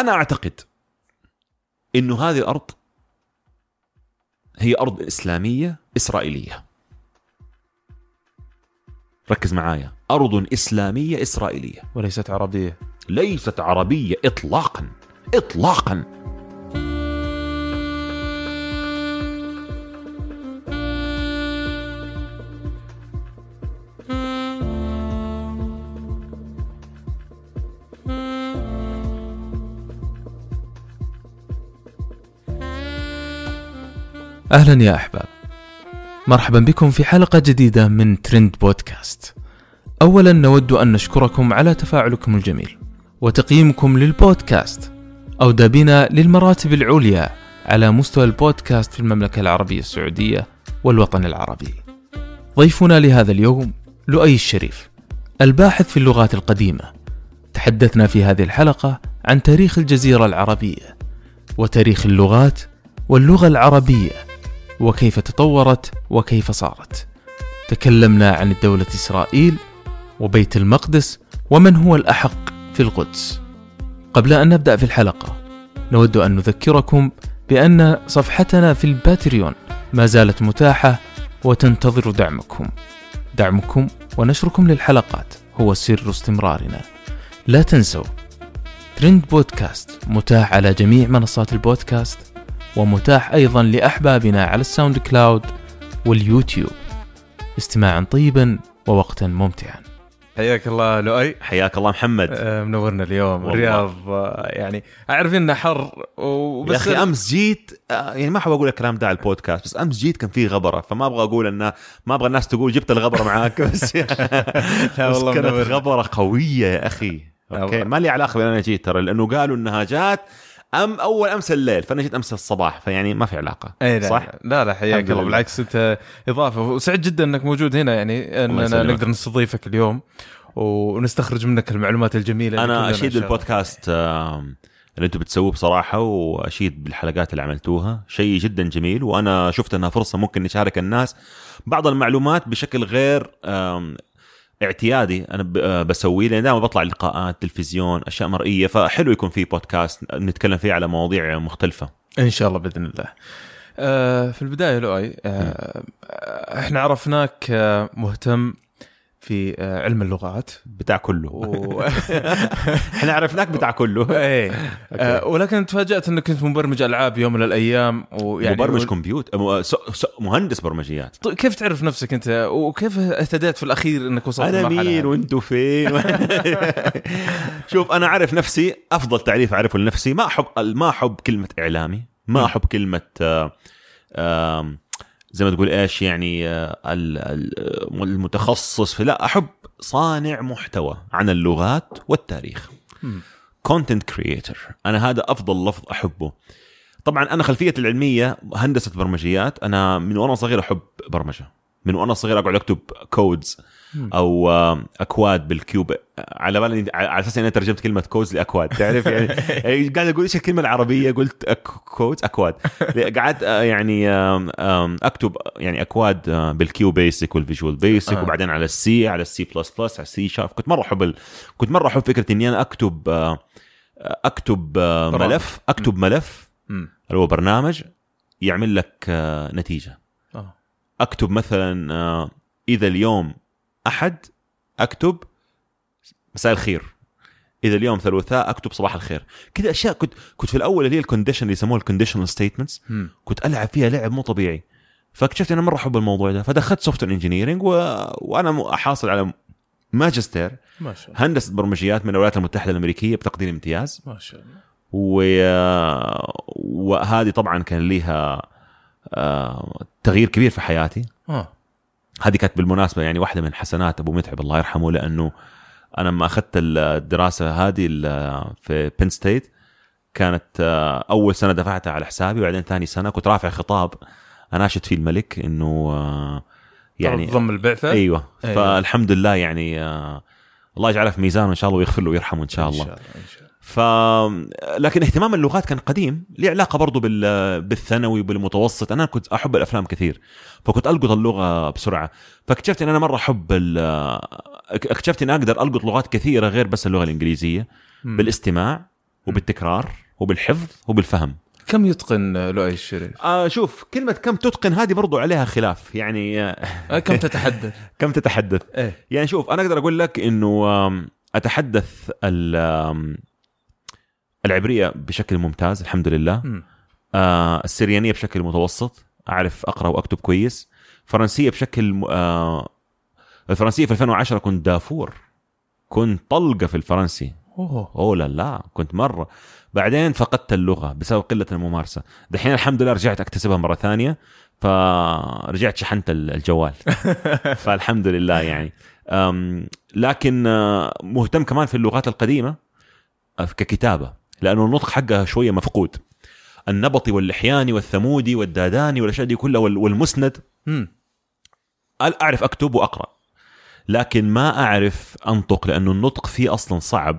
أنا أعتقد إنه هذه الأرض هي أرض إسلامية إسرائيلية. ركز معايا. أرض إسلامية إسرائيلية. وليست عربية. ليست عربية اطلاقا. اطلاقا. أهلا يا أحباب. مرحبا بكم في حلقة جديدة من ترند بودكاست. اولا نود أن نشكركم على تفاعلكم الجميل وتقييمكم للبودكاست. أودى بنا للمراتب العليا على مستوى البودكاست في المملكة العربية السعودية والوطن العربي. ضيفنا لهذا اليوم لؤي الشريف الباحث في اللغات القديمة. تحدثنا في هذه الحلقة عن تاريخ الجزيرة العربية وتاريخ اللغات واللغة العربية. وكيف تطورت وكيف صارت. تكلمنا عن الدولة إسرائيل وبيت المقدس ومن هو الأحق في القدس. قبل أن نبدأ في الحلقة نود أن نذكركم بأن صفحتنا في الباتريون ما زالت متاحة وتنتظر دعمكم. دعمكم ونشركم للحلقات هو سر استمرارنا. لا تنسوا ترند بودكاست متاح على جميع منصات البودكاست ومتاح أيضا لأحبابنا على الساوند كلاود واليوتيوب استماعا طيبا ووقتا ممتعا حياك الله لؤي حياك الله محمد آه، منورنا اليوم والله. الرياض آه، يعني أعرف إنه حر يا وبس أخي أمس جيت آه، يعني ما أحب أقول الكلام ده على البودكاست بس أمس جيت كان فيه غبرة فما أبغى أقول إنه ما أبغى الناس تقول جبت الغبرة معاك بس لا بس والله كانت منور. غبرة قوية يا أخي okay. ما لي علاقة بأن أنا جيت ترى لأنه قالوا إنها جات أم أول أمس الليل فأنا جيت أمس الصباح فيعني ما في علاقة اي لا صح؟ لا لا حياك الله لله. بالعكس أنت إضافة وسعيد جدا إنك موجود هنا يعني اننا. نقدر نستضيفك اليوم ونستخرج منك المعلومات الجميلة أنا أشيد آم، اللي أنتم بتسووه بصراحة وأشيد بالحلقات اللي عملتوها شيء جدا جميل وأنا شفت إنها فرصة ممكن نشارك الناس بعض المعلومات بشكل غير اعتيادي. أنا آه، بسويه لأن دائما بطلع لقاءات تلفزيون أشياء مرئية. فحلو يكون في بودكاست نتكلم فيه على مواضيع مختلفة. إن شاء الله بإذن الله. آه في البداية لؤي آه إحنا عرفناك مهتم في آه علم اللغات. بتاع كله. و... إحنا عرفناك بتاع كله. إيه. آه ولكن تفاجأت إنك كنت مبرمج ألعاب يوم من الأيام ويعني مبرمج كمبيوتر مهندس برمجيات. طيب كيف تعرف نفسك أنت؟ وكيف اهتديت في الأخير إنك وصلت أنا مين؟ وأنتوا فين؟ شوف أنا أعرف نفسي أفضل تعريف أعرفه لنفسي ما أحب ما أحب كلمة إعلامي ما أحب كلمة آه، زي ما تقول إيش يعني آه، ال- ال- المتخصص في لا أحب صانع محتوى عن اللغات والتاريخ. content creator أنا هذا أفضل لفظ أحبه. طبعا أنا خلفيتي العلمية هندسة برمجيات. أنا من وأنا صغير أحب برمجة. من وأنا صغير أقعد أكتب codes. أو أكواد بال QBasic على بالي على أساس إني ترجمت كلمة codes لأكواد تعرف يعني يعني قاعد أقول إيش الكلمة العربية قلت codes أكواد قعدت آه، يعني أكتب يعني أكواد آه، بال QBasic وال Visual Basic آه. وبعدين على ال C على ال C plus plus على ال C sharp كنت مرة أحب. كنت مرة أحب فكرة إني أنا أكتب أكتب. ملف أكتب ملف. اللي هو برنامج يعمل لك نتيجة. أكتب مثلا إذا اليوم أحد أكتب مساء الخير. إذا اليوم ثلاثاء أكتب صباح الخير. كذا أشياء كنت كنت في الأول اللي هي ال condition اللي يسموها ال conditional statements. كنت ألعب فيها لعب مو طبيعي. فاكتشفت أنا مرة أحب الموضوع ده. فدخلت software engineering و... وأنا حاصل على ماجستير. ما شاء الله. هندسة برمجيات من الولايات المتحدة الأمريكية بتقدير امتياز. ما شاء الله. و... وهذه طبعا كان ليها آه، تغيير كبير في حياتي. آه. هذه كانت بالمناسبة يعني واحدة من حسنات أبو متعب الله يرحمه لأنه أنا لما أخذت الدراسة هذه في بن ستيت كانت آه، أول سنة دفعتها على حسابي وبعدين ثاني سنة كنت رافع خطاب اناشد فيه الملك إنه آه، يعني ضم البعثة أيوه أيوة. فالحمد لله يعني آه، الله يجعله في ميزانه إن شاء الله ويغفر له ويرحمه إن شاء الله إن شاء الله, إن شاء الله. ف لكن اهتمام اللغات كان قديم ليه علاقة برضو بال... بالثانوي وبالمتوسط أنا كنت أحب الأفلام كثير فكنت ألقط اللغة بسرعة فاكتشفت إن أنا مرة أحب ال... اكتشفت اني أقدر ألقط لغات كثيرة غير بس اللغة الإنجليزية مم. بالاستماع وبالتكرار وبالحفظ وبالفهم كم يتقن لؤي الشريف؟ آه شوف كلمة كم تتقن هذه برضو عليها خلاف يعني آه، كم تتحدث؟ كم تتحدث إيه يعني شوف أنا أقدر أقول لك إنه أتحدث ال- آم، العبرية بشكل ممتاز الحمد لله. آه السريانية بشكل متوسط أعرف أقرأ وأكتب كويس. فرنسية بشكل آه الفرنسية في 2010 كنت دافور. كنت طلقة في الفرنسي. أوه. أوه لا لا كنت مرة. بعدين فقدت اللغة بسبب قلة الممارسة. دحين الحمد لله رجعت أكتسبها مرة ثانية فرجعت شحنت ال- الجوال. فالحمد لله يعني. لكن آه، مهتم كمان في اللغات القديمة آه، ككتابة. لأنه النطق حقها شوية مفقود. النبطي واللحياني والثمودي والداداني والأشياء دي كلها وال- والمسند. أعرف أكتب وأقرأ. لكن ما أعرف أنطق لأنه النطق فيه أصلا صعب.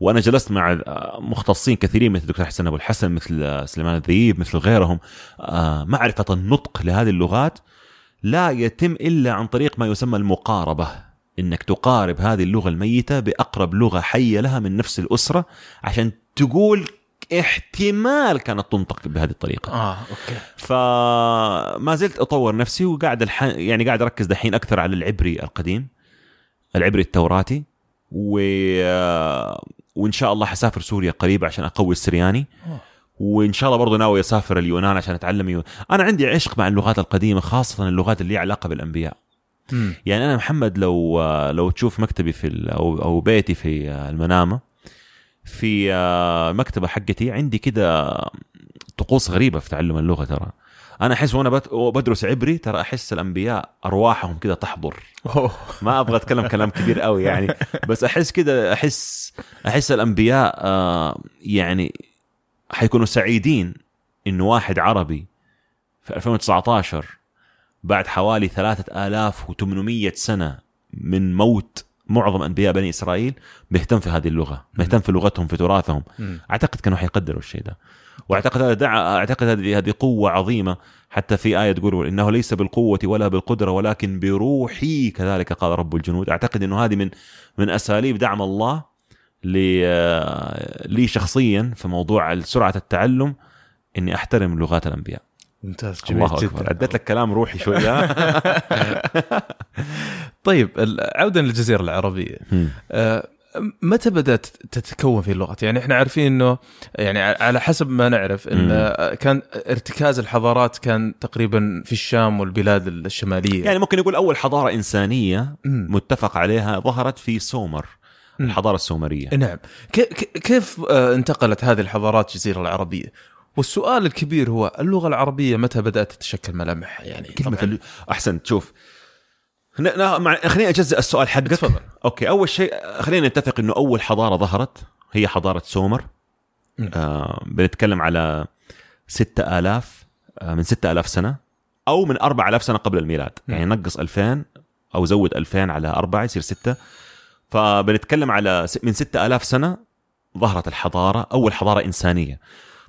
وأنا جلست مع مختصين كثيرين مثل الدكتور حسن أبو الحسن مثل سليمان الذيب مثل غيرهم. آه، معرفه النطق لهذه اللغات لا يتم إلا عن طريق ما يسمى المقاربة. إنك تقارب هذه اللغة الميتة بأقرب لغة حية لها من نفس الأسرة عشان تقول احتمال كانت تنطق بهذه الطريقة آه أوكي فما زلت أطور نفسي وقاعد الح... يعني قاعد أركز دحين أكثر على العبري القديم العبري التوراتي و... وإن شاء الله حسافر سوريا قريب عشان أقوي السرياني أوه. وإن شاء الله برضه ناوي أسافر اليونان عشان أتعلم يون... أنا عندي عشق مع اللغات القديمة خاصة اللغات اللي لها علاقة بالأنبياء مم. يعني أنا محمد لو لو تشوف مكتبي في ال- أو أو بيتي في المنامة في المكتبه حقتي. عندي كده طقوس غريبة في تعلم اللغة ترى. أنا أحس وأنا بدرس عبري ترى أحس الأنبياء أرواحهم كده تحضر. ما أبغى أتكلم كلام كبير قوي يعني. بس أحس كده أحس أحس الأنبياء آه، يعني حيكونوا سعيدين إنه واحد عربي في 2019 بعد حوالي 3800 سنة من موت معظم أنبياء بني إسرائيل بيهتم في هذه اللغة بيهتم في لغتهم في تراثهم. أعتقد كانوا حيقدروا الشيء ده. وأعتقد هذا دع... أعتقد هذه هذه قوة عظيمة حتى في آية تقول إنه ليس بالقوة ولا بالقدرة ولكن بروحي كذلك قال رب الجنود. أعتقد إنه هذه من من أساليب دعم الله لي آه، لي شخصيا في موضوع سرعة التعلم إني أحترم لغات الأنبياء. ممتاز جميل الله جدا أديت لك كلام روحي شوية طيب عودا للجزيرة العربية. آه، متى بدأت تتكون في اللغات؟ يعني إحنا عارفين إنه يعني على حسب ما نعرف إن كان ارتكاز الحضارات كان تقريبا في الشام والبلاد الشمالية يعني ممكن نقول أول حضارة إنسانية. متفق عليها ظهرت في سومر. الحضارة السومرية نعم كيف آه، انتقلت هذه الحضارات الجزيرة العربية؟ والسؤال الكبير هو اللغة العربية متى بدأت تتشكل ملامحها يعني. ال... احسنت شوف. خليني اجزء السؤال حقك تفضل. okay أول شيء خلينا نتفق إنه أول حضارة ظهرت هي حضارة سومر. آه بنتكلم على 6000 آه من 6000 سنة أو من 4000 سنة قبل الميلاد مم. يعني نقص 2000 أو زود 2000 على 4 يصير 6 فبنتكلم على س- من 6000 سنة ظهرت الحضارة أول حضارة إنسانية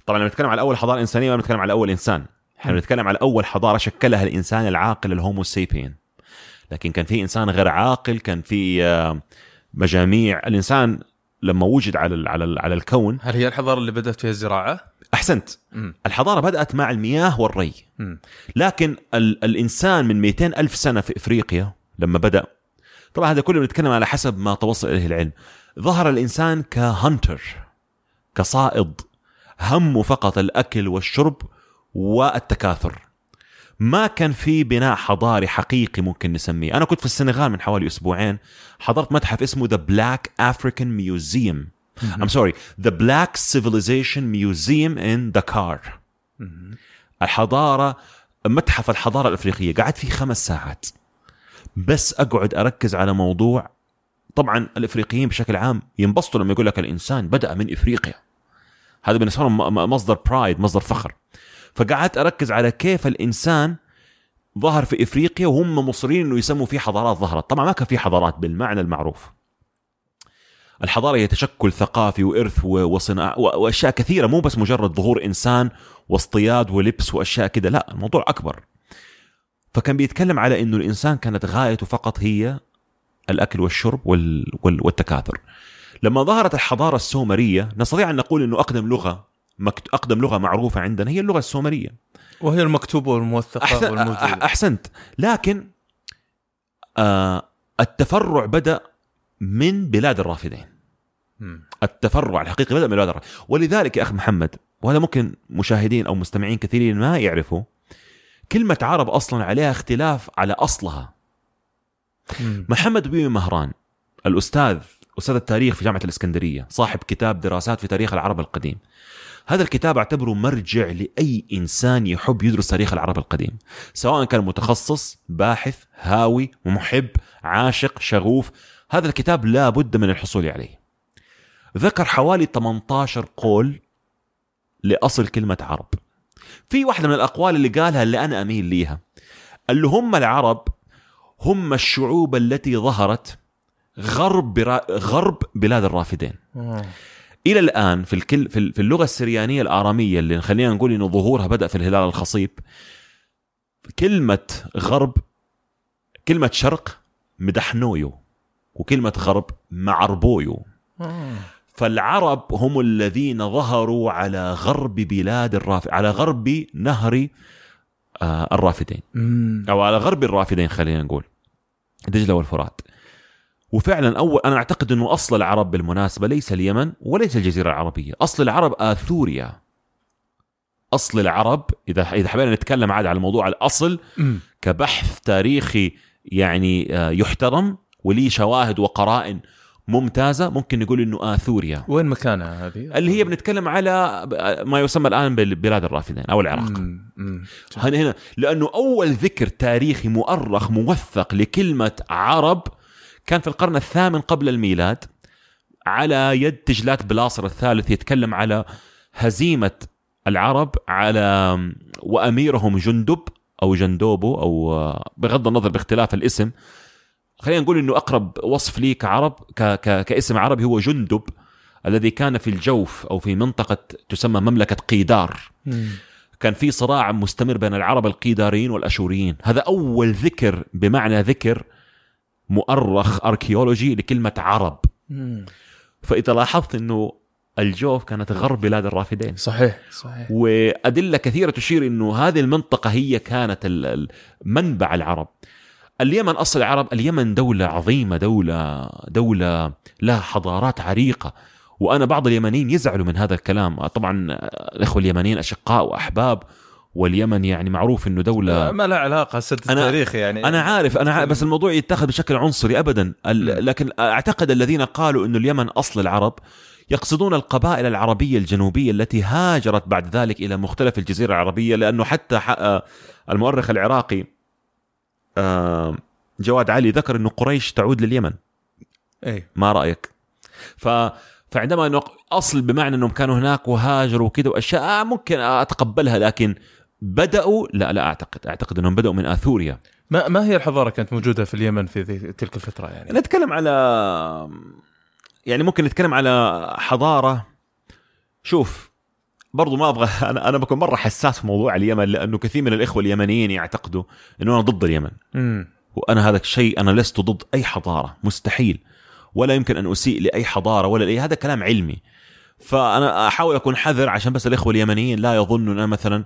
طبعا لما نتكلم على أول حضارة إنسانية ما بنتكلم على أول إنسان إحنا. بنتكلم على أول حضارة شكلها الإنسان العاقل الهومو سيبين لكن كان في إنسان غير عاقل كان في آه، مجاميع الإنسان لما وجد على على على الكون هل هي الحضارة اللي بدأت فيها الزراعة؟ أحسنت مم. الحضارة بدأت مع المياه والري مم. لكن ال الإنسان من 200 ألف سنة في إفريقيا لما بدأ طبعا هذا كله بنتكلم على حسب ما توصل إليه العلم ظهر الإنسان كهانتر كصائد همه فقط الأكل والشرب والتكاثر. ما كان في بناء حضاري حقيقي ممكن نسميه. أنا كنت في السنغال من حوالي أسبوعين حضرت متحف اسمه The Black African Museum I'm sorry the Black Civilization Museum in Dakar. الحضارة متحف الحضارة الأفريقية قعدت فيه خمس ساعات. بس أقعد أركز على موضوع طبعا الإفريقيين بشكل عام ينبسطوا لما يقول لك الإنسان بدأ من إفريقيا. هذا بالنسبة لهم مصدر برايد مصدر فخر. فقعدت أركز على كيف الإنسان ظهر في إفريقيا وهم مصرين أنه يسموا فيه حضارات ظهرت. طبعا ما كان في حضارات بالمعنى المعروف. الحضارة هي تشكل ثقافي وإرث وصناعة وأشياء كثيرة مو بس مجرد ظهور إنسان واصطياد ولبس وأشياء كده لا الموضوع أكبر. فكان بيتكلم على أنه الإنسان كانت غايته فقط هي الأكل والشرب وال... وال... والتكاثر. لما ظهرت الحضارة السومرية نستطيع أن نقول إنه أقدم لغة مكت... أقدم لغة معروفة عندنا هي اللغة السومرية. وهي المكتوبه والموثقة أحسن... والموجودة. أح- أحسنت. لكن آه التفرع بدأ من بلاد الرافدين. التفرع الحقيقي بدأ من بلاد الرافدين. ولذلك يا أخ محمد وهذا ممكن مشاهدين أو مستمعين كثيرين ما يعرفوا كلمة عرب أصلا عليها اختلاف على أصلها. مم. محمد بن مهران الأستاذ أستاذ التاريخ في جامعة الإسكندرية صاحب كتاب دراسات في تاريخ العرب القديم. هذا الكتاب أعتبره مرجع لأي إنسان يحب يدرس تاريخ العرب القديم. سواء كان متخصص باحث هاوي محب عاشق شغوف هذا الكتاب لا بد من الحصول عليه. ذكر حوالي 18 قول لأصل كلمة عرب. في واحدة من الأقوال اللي قالها اللي أنا أميل ليها. اللي هم العرب هم الشعوب التي ظهرت غرب برا... غرب بلاد الرافدين آه. إلى الآن في الكل في اللغة السريانية الآرامية اللي خلينا نقول إنه ظهورها بدأ في الهلال الخصيب كلمة غرب كلمة شرق مدحنويو وكلمة غرب معربويو آه. فالعرب هم الذين ظهروا على غرب بلاد الرافد على غرب نهر آه، الرافدين مم. أو على غرب الرافدين خلينا نقول دجلة والفرات وفعلا اول أنا أعتقد إنه أصل العرب بالمناسبة ليس اليمن وليس الجزيرة العربية، أصل العرب آثوريا. أصل العرب اذا إذا حبينا نتكلم عاد على موضوع الأصل مم. كبحث تاريخي يعني آه، يحترم وليه شواهد وقرائن ممتازة ممكن نقول إنه آثوريا وين مكانها هذه؟ اللي هي بنتكلم على ما يسمى الآن ببلاد الرافدين أو العراق. هنا هنا لأنه أول ذكر تاريخي مؤرخ موثق لكلمة عرب كان في القرن الثامن قبل الميلاد على يد تجلات بلاصر الثالث يتكلم على هزيمة العرب على وأميرهم جندب أو جندوبو أو بغض النظر باختلاف الاسم. خلينا نقول إنه أقرب وصف لي كعرب ك ك كاسم عربي هو جندب الذي كان في الجوف أو في منطقة تسمى مملكة قيدار. كان في صراع مستمر بين العرب القيداريين والأشوريين. هذا أول ذكر بمعنى ذكر مؤرخ archaeology لكلمة عرب. مم. فإذا لاحظت إنه الجوف كانت غرب بلاد الرافدين. صحيح صحيح. وأدلة كثيرة تشير إنه هذه المنطقة هي كانت ال- ال- منبع العرب. اليمن أصل العرب اليمن دولة عظيمة دولة دولة لها حضارات عريقة. وأنا بعض اليمنيين يزعلوا من هذا الكلام. طبعا الإخوة اليمنيين أشقاء وأحباب. واليمن يعني معروف إنه دولة ما لها علاقة سد التاريخ يعني. أنا عارف أنا عارف بس الموضوع يتخذ بشكل عنصري ابدا. لكن أعتقد الذين قالوا إنه اليمن أصل العرب يقصدون القبائل العربية الجنوبية التي هاجرت بعد ذلك إلى مختلف الجزيرة العربية لأنه حتى آه، المؤرخ العراقي جواد علي ذكر إنه قريش تعود لليمن. اي ما رأيك؟ ف فعندما انه أصل بمعنى إنهم كانوا هناك وهاجروا وكذا وأشياء آه، ممكن أتقبلها لكن بدأوا؟ لا لا أعتقد. أعتقد إنهم بدأوا من آثوريا. ما ما هي الحضارة كانت موجودة في اليمن في تلك الفترة يعني؟ نتكلم على يعني ممكن نتكلم على حضارة. شوف برضو ما أبغى أنا أنا بكون مرة حساس في موضوع اليمن لأنه كثير من الإخوة اليمنيين يعتقدوا إنه أنا ضد اليمن. امم وأنا هذا الشيء أنا لست ضد أي حضارة. مستحيل. ولا يمكن أن أسيء لأي حضارة ولا لأي هذا كلام علمي. فأنا أحاول أكون حذر عشان بس الإخوة اليمنيين لا يظنوا إن أنا مثلا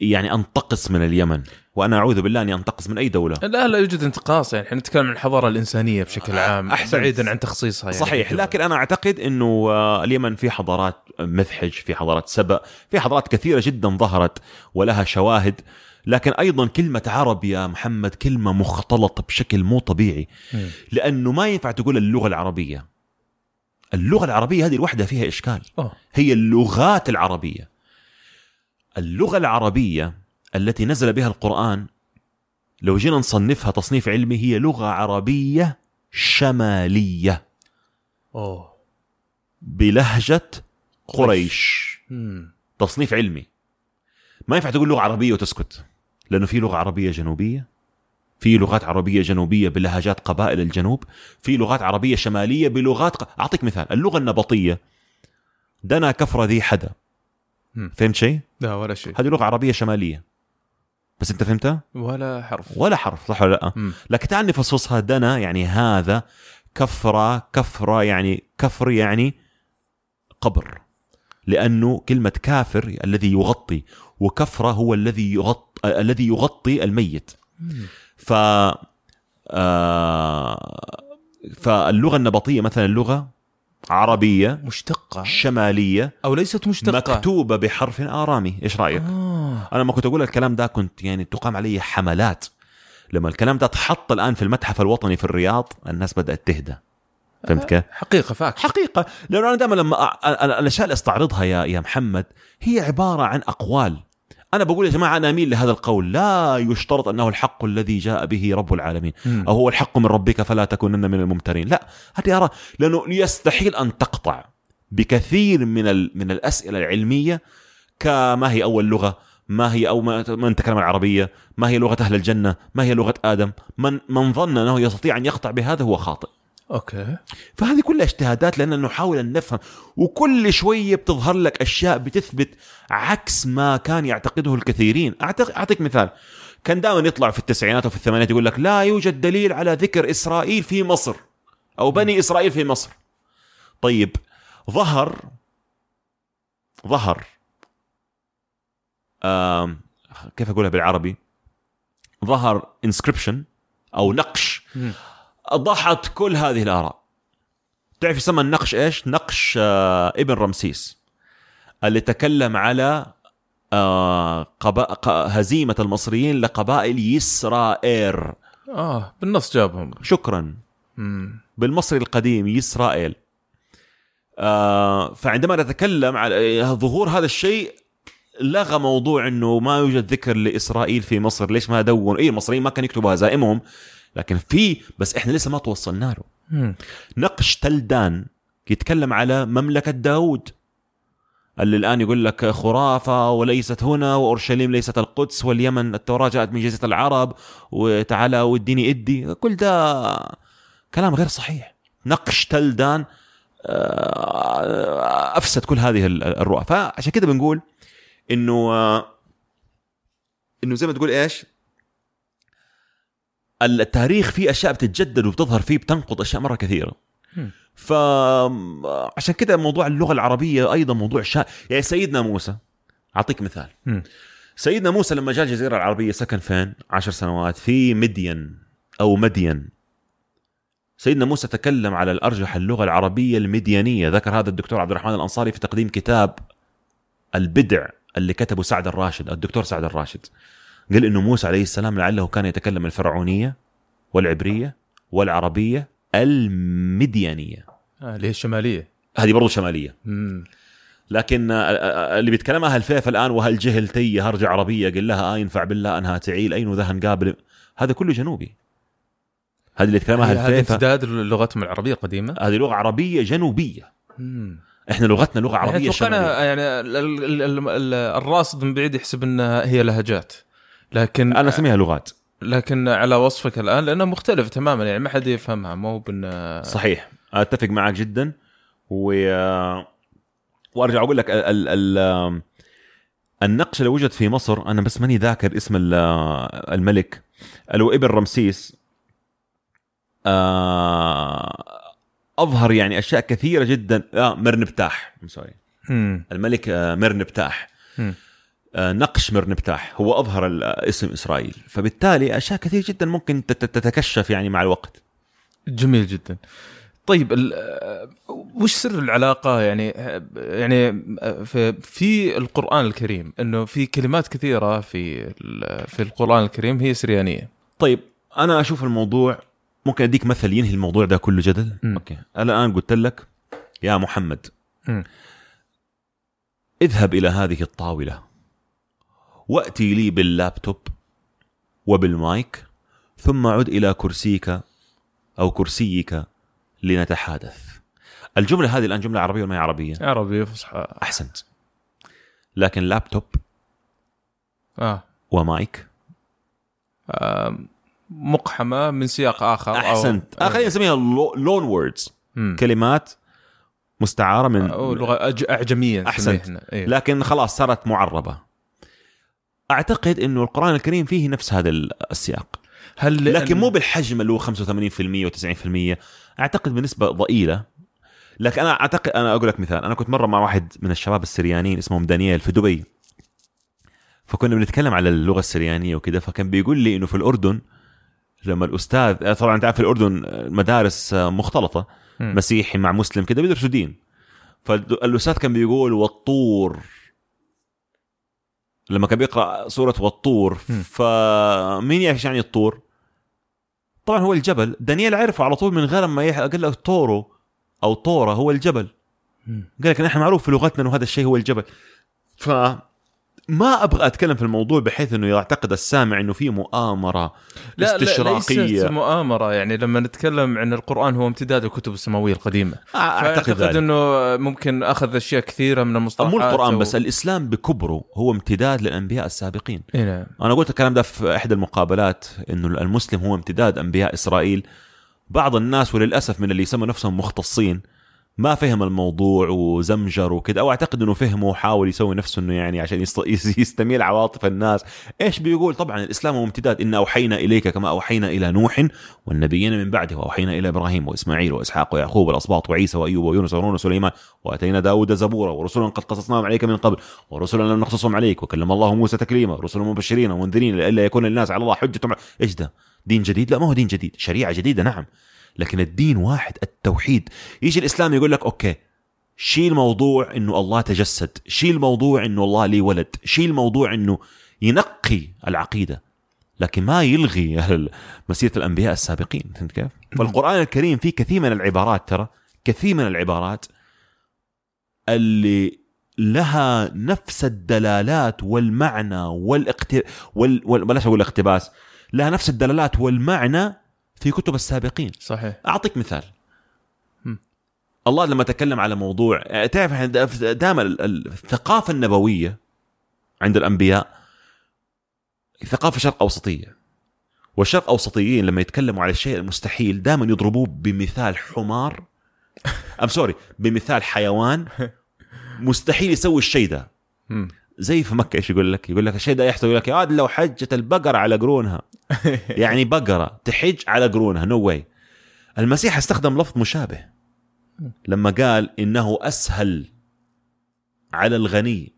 يعني أنتقص من اليمن. وأنا أعوذ بالله أني أنتقص من أي دولة. لا لا يوجد انتقاص. يعني إحنا نتكلم عن الحضارة الإنسانية بشكل عام أحسنت. بعيدا عن تخصيصها يعني. صحيح لكن أنا أعتقد إنه آه، اليمن في حضارات مذحج في حضارات سبأ في حضارات كثيرة جدا ظهرت ولها شواهد. لكن أيضا كلمة عرب يا محمد كلمة مختلطة بشكل مو طبيعي. لأنه ما ينفع تقول اللغة العربية. اللغة العربية هذه الوحده فيها إشكال. أوه. هي اللغات العربية. اللغة العربية التي نزل بها القرآن لو جينا نصنفها تصنيف علمي هي لغة عربية شمالية. أوه. بلهجة قريش. مم. تصنيف علمي. ما ينفع تقول لغة عربية وتسكت لأنه في لغة عربية جنوبية في لغات عربية جنوبية بلهجات قبائل الجنوب في لغات عربية شمالية بلغات ق... أعطيك مثال اللغة النبطية. دنا كفر ذي حدا. فهمت شيء؟ لا ولا شيء. هذه لغة عربية شمالية. بس أنت فهمتها؟ ولا حرف. ولا حرف صح ولا لا؟ مم. لكن تعال نفصصها دنا يعني هذا كفرة كفرة يعني كفر يعني قبر. لأنه كلمة كافر الذي يغطي وكفرة هو الذي يغطي الذي يغطي الميت. ف آه فاللغة النبطية مثلا اللغة عربية مشتقة. شمالية أو ليست مشتقة. مكتوبة بحرف آرامي. إيش رأيك؟ آه. أنا لما كنت أقول الكلام ده كنت يعني تقام علي حملات. لما الكلام ده اتحط الآن في المتحف الوطني في الرياض الناس بدأت تهدى. فهمت كيف؟ حقيقة فاكت حقيقة. لأنه أنا دائما لما الاشياء اللي أستعرضها يا يا محمد هي عبارة عن أقوال. أنا بقول يا جماعة أنا أميل لهذا القول. لا يشترط أنه الحق الذي جاء به رب العالمين. أو هو الحق من ربك فلا تكونن من الممترين. لا هذه ارى لأنه يستحيل أن تقطع بكثير من ال... من الأسئلة العلمية كما هي أول لغة ما هي أو ما من تكلم العربية ما هي لغة أهل الجنة ما هي لغة آدم. من من ظن أنه يستطيع أن يقطع بهذا هو خاطئ. أوكي. فهذه كلها اجتهادات لأننا نحاول أن نفهم وكل شوية بتظهر لك أشياء بتثبت عكس ما كان يعتقده الكثيرين. أعتق... أعطيك مثال. كان دائما يطلع في التسعينات وفي الثمانينات يقول لك لا يوجد دليل على ذكر إسرائيل في مصر أو بني إسرائيل في مصر. طيب ظهر ظهر آم... كيف أقولها بالعربي؟ ظهر انسكريبشن أو نقش مم. ضحت كل هذه الآراء. تعرف يسمى النقش إيش؟ نقش آه ابن رمسيس اللي تكلم على آه. هزيمة المصريين لقبائل يسرائيل. آه بالنص جابهم. شكرا. مم. بالمصري القديم يسرائيل. آه فعندما نتكلم على ظهور هذا الشيء لغى موضوع إنه ما يوجد ذكر لإسرائيل في مصر. ليش ما دون؟ اي المصريين ما كانوا يكتبوا هزائمهم لكن في بس إحنا لسه ما توصلنا له. نقش تلدان يتكلم على مملكة داود. اللي الآن يقول لك خرافة وليست هنا وأورشليم ليست القدس واليمن التوراة جاءت من جزيرة العرب وتعالى واديني إدي. كل ده كلام غير صحيح. نقش تلدان آه، أفسد كل هذه ال- الرؤى. فعشان كده بنقول إنه آه، إنه زي ما تقول إيش؟ التاريخ فيه أشياء بتتجدد وبتظهر فيه بتنقض أشياء مرة كثيرة. فعشان كده موضوع اللغة العربية أيضا موضوع شا... يعني سيدنا موسى أعطيك مثال. سيدنا موسى لما جاء الجزيرة العربية سكن فين؟ عشر سنوات في مدين أو مدين سيدنا موسى تكلم على الأرجح اللغة العربية المديانيه ذكر هذا الدكتور عبد الرحمن الأنصاري في تقديم كتاب البدع اللي كتبه سعد الراشد الدكتور سعد الراشد قال إنه موسى عليه السلام لعله كان يتكلم الفرعونية والعبرية والعربية المديانية. آه اللي هي الشمالية. هذه برضو شمالية. مم. لكن آه، آه، اللي بيتكلمها هالفيف الآن وهالجهل تي هرجع عربية؟ قل لها آه ينفع بالله أنها تعيل أين ذا نقابل هذا كله جنوبي. هذه اللي يتكلمها هذا هالفيفه امتداد لغتهم العربية القديمة هذه لغة عربية جنوبية. مم. إحنا لغتنا لغة يعني عربية شمالية. يعني ال- ال- ال- ال- الراصد من بعيد يحسب إنها هي لهجات. لكن أنا أسميها لغات. لكن على وصفك الآن لأنها مختلفة تماما يعني ما حد يفهمها مو بان صحيح. أتفق معك جدا و وأرجع أقول لك ال... ال... ال... النقش اللي وجد في مصر أنا بس ماني ذاكر اسم ال- الملك. اللي هو إبن رمسيس آه، أظهر يعني أشياء كثيرة جدا. آه مرنبتاح سوري. الملك آه، مرنبتاح. آه، نقش مرنبتاح هو أظهر ال- اسم إسرائيل. فبالتالي أشياء كثير جدا ممكن تت- تتكشف يعني مع الوقت. جميل جدا. طيب آه، وش سر العلاقة؟ يعني يعني آه، في القرآن الكريم إنه في كلمات كثيرة في في القرآن الكريم هي سريانية. طيب أنا أشوف الموضوع ممكن أديك مثل ينهي الموضوع ده كله جدل؟ مم. أوكي. الآن قلت لك يا محمد. مم. اذهب إلى هذه الطاولة. وأتي لي باللابتوب وبالمايك ثم عد إلى كرسيك أو كرسيك لنتحادث. الجملة هذه الآن جملة عربية ولا ما هي عربية؟ عربي فصحى. أحسنت. لكن لابتوب آه. ومايك آه، مقحمة من سياق آخر أو- أحسنت. آه خلينا نسميها لون ووردز. كلمات مستعارة من أو لغة أج- أعجمية أحسنت. إيه. لكن خلاص صارت معربة. أعتقد إنه القرآن الكريم فيه نفس هذا ال- السياق. هل لكن مو بالحجم اللي هو 85% و90% أعتقد بنسبة ضئيلة. لكن أنا أعتقد أنا أقول لك مثال. أنا كنت مرة مع واحد من الشباب السريانيين اسمهم دانيال في دبي. فكنا بنتكلم على اللغة السريانية وكذا فكان بيقول لي إنه في الأردن لما الأستاذ طبعا أنت عارف في الأردن مدارس مختلطة. مسيحي مع مسلم كذا بيدرسوا دين. فالأستاذ كان بيقول والطور لما كان بيقرأ سورة والطور. فمين يعرف يعني الطور؟ طبعا هو الجبل دانيال عرفه على طول من غير ما يح... قال له تورو أو طورة هو الجبل. قال لك نحن معروف في لغتنا إنه هذا الشيء هو الجبل ف ما أبغى أتكلم في الموضوع بحيث إنه يعتقد السامع إنه في مؤامرة لا لا استشراقية. ليست مؤامرة. يعني لما نتكلم عن القرآن هو امتداد الكتب السماوية القديمة. أعتقد فأعتقد ذلك. إنه ممكن أخذ أشياء كثيرة من المصطلحات مو القرآن و- بس الإسلام بكبره هو امتداد للأنبياء السابقين. إيه نعم. أنا قلت الكلام ده في إحدى المقابلات إنه المسلم هو امتداد أنبياء إسرائيل. بعض الناس وللأسف من اللي يسموا نفسهم مختصين ما فهم الموضوع وزمجر وكذا أو أعتقد إنه فهمه وحاول يسوي نفسه إنه يعني عشان يست- يس- يستميل عواطف الناس إيش بيقول طبعا الإسلام هو امتداد إن أوحينا إليك كما أوحينا إلى نوح والنبيين من بعده وأوحينا إلى إبراهيم وإسماعيل وإسحاق ويعقوب والاسباط وعيسى وأيوب ويونس وهارون وسليمان وأتينا داود زبورا ورسلا قد قصصناهم عليك من قبل ورسلا لم نقصصهم عليك وكلم الله موسى تكليما رسلا مبشرين ومنذرين لئلا يكون للناس على الله حجة إيش ده؟ دين جديد؟ لا ما هو دين جديد، شريعة جديدة نعم لكن الدين واحد التوحيد. يجي الإسلام يقول لك أوكي شيل موضوع إنه الله تجسد شيل موضوع إنه الله لي ولد شيل موضوع إنه ينقي العقيدة لكن ما يلغي مسيرة الأنبياء السابقين. فهمت كيف؟ والقرآن الكريم فيه كثير من العبارات ترى كثير من العبارات اللي لها نفس الدلالات والمعنى والاقت وال... وال... بلاش أقول الاقتباس لها نفس الدلالات والمعنى في كتب السابقين. صحيح. أعطيك مثال. الله لما تكلم على موضوع تعرف دائما ال- ال- الثقافة النبوية عند الأنبياء ثقافة شرق أوسطية. والشرق أوسطيين لما يتكلموا على الشيء المستحيل دائما يضربوه بمثال حمار. I'm sorry بمثال حيوان. مستحيل يسوي الشيء ده. زي في مكة إيش يقول لك؟ يقول لك الشيء ده يحصل يقول لك يا عاد لو حجت البقرة على قرونها. يعني بقرة تحج على قرونها no way المسيح استخدم لفظ مشابه. لما قال إنه أسهل على الغني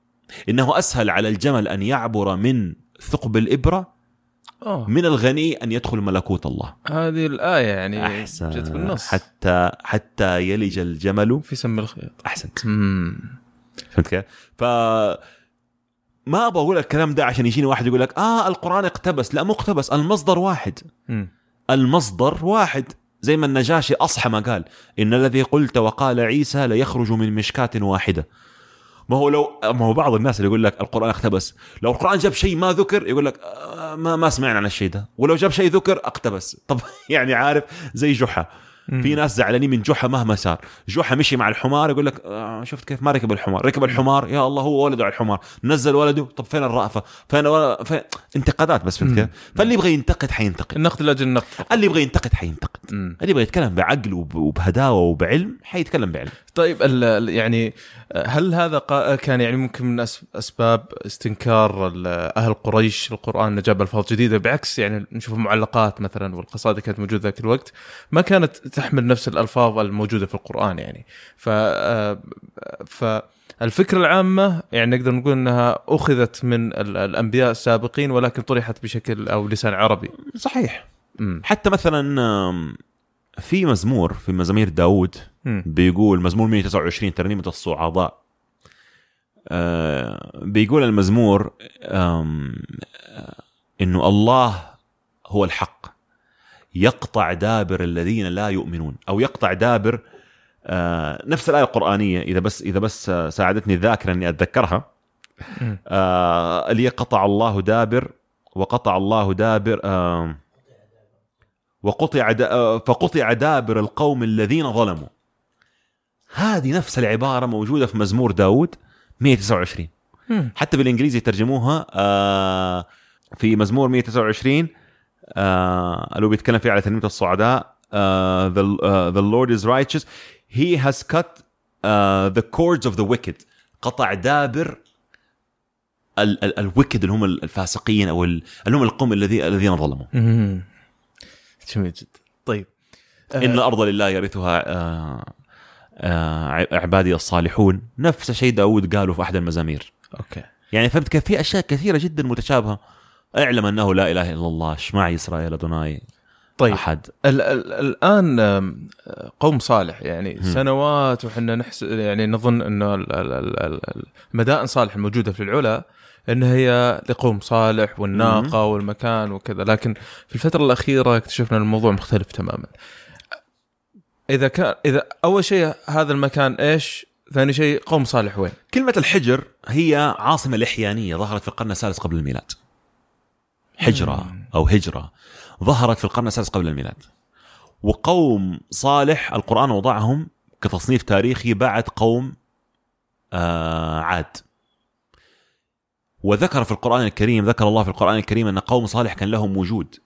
إنه أسهل على الجمل أن يعبر من ثقب الإبرة أوه. من الغني أن يدخل ملكوت الله. هذه الآية يعني أحسن. جت بالنص حتى حتى يلج الجمل. في سم الخيط أحسنت. مم. فهمت كيف؟ ف ما أبغى أقول الكلام ده عشان يجيني واحد يقول لك آه القرآن اقتبس. لا مو اقتبس المصدر واحد. مم. المصدر واحد. زي ما النجاشي أصحى ما قال إن الذي قلت وقال عيسى ليخرج من مشكاة واحدة. ما هو لو ما هو بعض الناس اللي يقول لك القرآن اقتبس. لو القرآن جاب شيء ما ذكر يقول لك آه ما ما سمعنا عن الشيء ده. ولو جاب شيء ذكر اقتبس. طب يعني عارف زي جحا. مم. في ناس زعلانين من جحا مهما صار. جحا مشي مع الحمار يقول لك آه شفت كيف؟ ما ركب الحمار. ركب الحمار يا الله هو ولده على الحمار. نزل ولده طب فين الرأفة؟ فين, ولا فين؟ انتقادات بس فهمت كيف؟ فاللي يبغى ينتقد حينتقد. النقد لاجل النقد اللي يبغى ينتقد حينتقد. مم. اللي يبغى يتكلم بعقل وب- وبهداوة وبعلم حيتكلم بعلم. طيب يعني هل هذا قا- كان يعني ممكن من أسباب استنكار أهل قريش القرآن انه جاب الفاظ جديدة؟ بعكس يعني نشوف المعلقات مثلا والقصائد كانت موجودة ذاك الوقت ما كانت تحمل نفس الألفاظ الموجودة في القرآن يعني. ف آه، فالفكرة العامة يعني نقدر نقول إنها أخذت من ال- الأنبياء السابقين ولكن طرحت بشكل أو لسان عربي. صحيح. امم حتى مثلا في مزمور في مزامير داود امم بيقول مزمور 129 ترنيمة الصعداء. آه، بيقول المزمور آه، إنه الله هو الحق. يقطع دابر الذين لا يؤمنون أو يقطع دابر آه، نفس الآية القرآنية إذا بس إذا بس آه، ساعدتني الذاكره إني أتذكرها. آه، اللي قطع الله دابر وقطع الله دابر آم، وقطع دا آه، فقطع دابر القوم الذين ظلموا هذه نفس العبارة موجودة في مزمور داود 129 مم. حتى بالإنجليزي ترجموها آه، في مزمور 129 آه، اللي هو بيتكلم فيه على تنمية الصعداء آه، the, the Lord is righteous. He has cut uh, the cords of the wicked. قطع دابر ال- ال- الوكد اللي هم الفاسقين أو ال- اللي هم القوم الذي الذين ظلموا. جميل جدا. طيب. آه، إن الأرض لله يرثها آه، آه، عبادي الصالحون. نفس الشيء داود قاله في أحد المزامير. أوكي. يعني فهمت كيف في أشياء كثيرة جدا متشابهة. اعلم انه لا اله الا الله. اشمع اسرائيل ادوناي؟ طيب. أحد. ال ال الآن قوم صالح يعني هم. سنوات وحنا نحس يعني نظن انه ال- ال- ال- ال- المدائن صالح الموجودة في العلا إن هي لقوم صالح والناقة والمكان وكذا. لكن في الفترة الأخيرة اكتشفنا الموضوع مختلف تماما. إذا كان إذا أول شيء هذا المكان إيش؟ ثاني شيء قوم صالح وين؟ كلمة الحجر هي عاصمة لحيانية ظهرت في القرن الثالث قبل الميلاد. حجرة أو هجرة ظهرت في القرن الثالث قبل الميلاد. وقوم صالح القرآن وضعهم كتصنيف تاريخي بعد قوم آه عاد. وذكر في القرآن الكريم ذكر الله في القرآن الكريم أن قوم صالح كان لهم وجود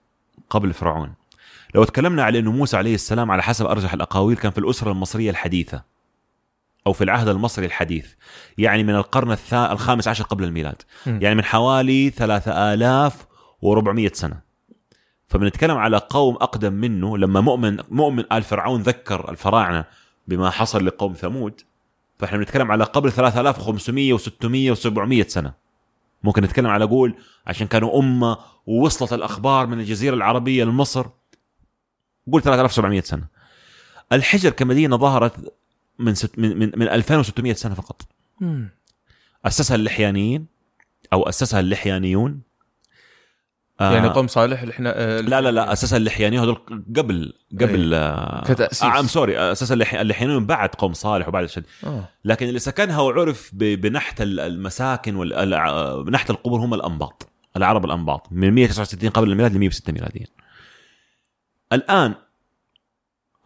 قبل فرعون. لو تكلمنا على أن موسى عليه السلام على حسب أرجح الأقاويل كان في الأسرة المصرية الحديثة أو في العهد المصري الحديث يعني من القرن الثا... الخامس عشر قبل الميلاد. يعني من حوالي 3400 سنة. فبنتكلم على قوم أقدم منه. لما مؤمن مؤمن آل فرعون ذكر الفراعنة بما حصل لقوم ثمود فإحنا بنتكلم على قبل 3500 و600 و700 سنة. ممكن نتكلم على قول عشان كانوا أمة ووصلت الأخبار من الجزيرة العربية لمصر. قول 3700 سنة. الحجر كمدينة ظهرت من ست من من, من 2600 سنة فقط. أسسها اللحيانيين أو أسسها اللحيانيون. آه يعني قوم صالح اللي إحنا آه، لا لا لا اسسها اللحيانيون هذول قبل قبل آه كتأسيس. آه ام سوري اسسها اللح- اللحيانيون بعد قوم صالح وبعد الشد آه. لكن اللي سكنها وعرف بنحت ال- المساكن ونحت القبور هم الأنباط العرب الأنباط من 169 قبل الميلاد ل 106 ميلاديا الآن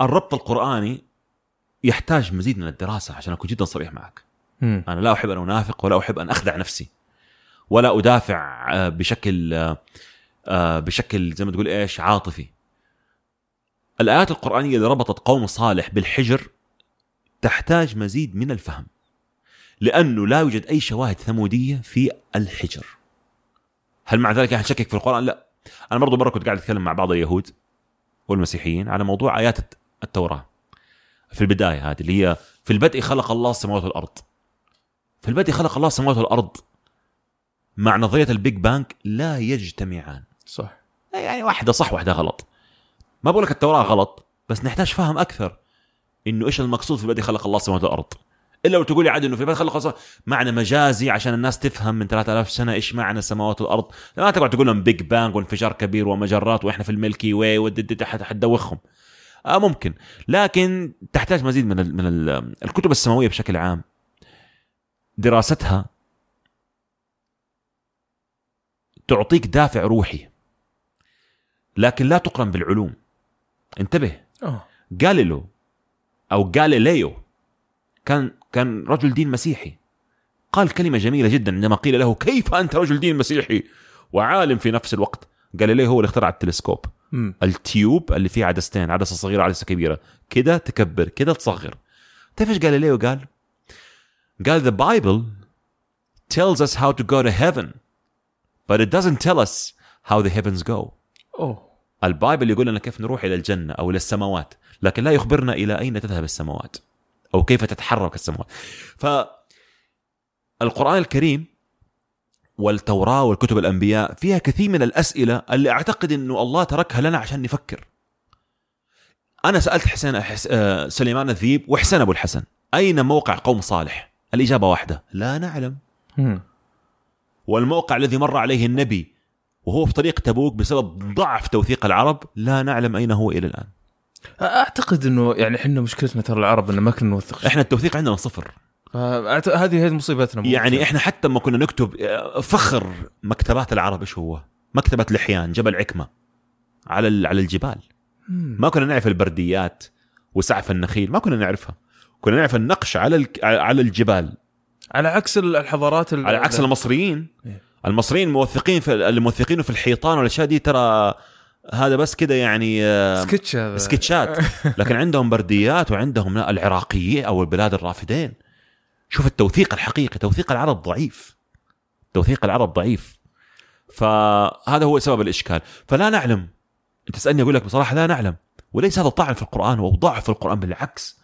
الربط القرآني يحتاج مزيد من الدراسة عشان أكون جدا صريح معك مم. أنا لا أحب أن أنافق ولا أحب أن أخدع نفسي ولا أدافع آه، بشكل آه، آه، بشكل زي ما تقول إيش عاطفي. الآيات القرآنية اللي ربطت قوم صالح بالحجر تحتاج مزيد من الفهم لأنه لا يوجد أي شواهد ثمودية في الحجر. هل مع ذلك أحد شكك في القرآن؟ لا. أنا برضو مرة كنت قاعد أتكلم مع بعض اليهود والمسيحيين على موضوع آيات التوراة. في البداية هذه اللي هي في البدء خلق الله السماوات والأرض. في البدء خلق الله السماوات والأرض. مع نظرية ال Big Bang لا يجتمعان. صح. يعني واحدة صح واحدة غلط. ما بقول لك التوراه غلط بس نحتاج فهم أكثر. إنه إيش المقصود في البدء خلق الله السماوات والارض إلا لو تقول لي عاد إنه في البدء خلق الله معنى مجازي عشان الناس تفهم من 3000 سنة إيش معنى السماوات والارض ما تقعد تقول لهم Big Bang وانفجار كبير ومجرات وإحنا في ال Milky Way حتدوخهم. آه ممكن. لكن تحتاج مزيد من ال من ال الكتب السماوية بشكل عام. دراستها تعطيك دافع روحي. لكن لا تقرن بالعلوم. انتبه. آه. جاليلو أو جاليليو كان كان رجل دين مسيحي. قال كلمة جميلة جدا عندما قيل له كيف أنت رجل دين مسيحي؟ وعالم في نفس الوقت. جاليليو هو اللي اخترع التلسكوب. مم. ال tube اللي فيه عدستين عدسه صغيرة عدسه كبيرة. كده تكبر كده تصغر. تعرف إيش جاليليو قال؟ قال the Bible tells us how to go to heaven but it doesn't tell us how the heavens go. أوه. ال Bible يقول لنا كيف نروح إلى الجنة أو إلى السماوات لكن لا يخبرنا إلى أين تذهب السماوات أو كيف تتحرك السماوات. ف القران الكريم والتوراة والكتب الأنبياء فيها كثير من الأسئلة اللي أعتقد إنه الله تركها لنا عشان نفكر. أنا سألت حسين حس... آه، سليمان الذيب وحسين أبو الحسن أين موقع قوم صالح؟ الإجابة واحدة لا نعلم. والموقع الذي مر عليه النبي وهو في طريق تبوك بسبب ضعف توثيق العرب لا نعلم أين هو إلى الآن أعتقد إنه يعني إحنا مشكلتنا ترى العرب إنه ما كنا نوثق. إحنا التوثيق عندنا صفر هذه هي مصيبتنا يعني إحنا حتى لما كنا نكتب فخر مكتبات العرب إيش هو؟ مكتبة لحيان جبل عكمة على على الجبال. ما كنا نعرف البرديات وسعف النخيل ما كنا نعرفها كنا نعرف النقش على على الجبال على عكس ال- الحضارات ال- على عكس المصريين إيه. المصريين موثقين في الموثقين في الحيطان والأشياء دي ترى هذا بس كده يعني سكتش سكتشات. لكن عندهم برديات وعندهم العراقيين أو البلاد الرافدين. شوف التوثيق الحقيقي توثيق العرب ضعيف. توثيق العرب ضعيف. فهذا هو سبب الإشكال. فلا نعلم. تسألني أقول لك بصراحة لا نعلم. وليس هذا طعن في القرآن أو ضعف في القرآن بالعكس.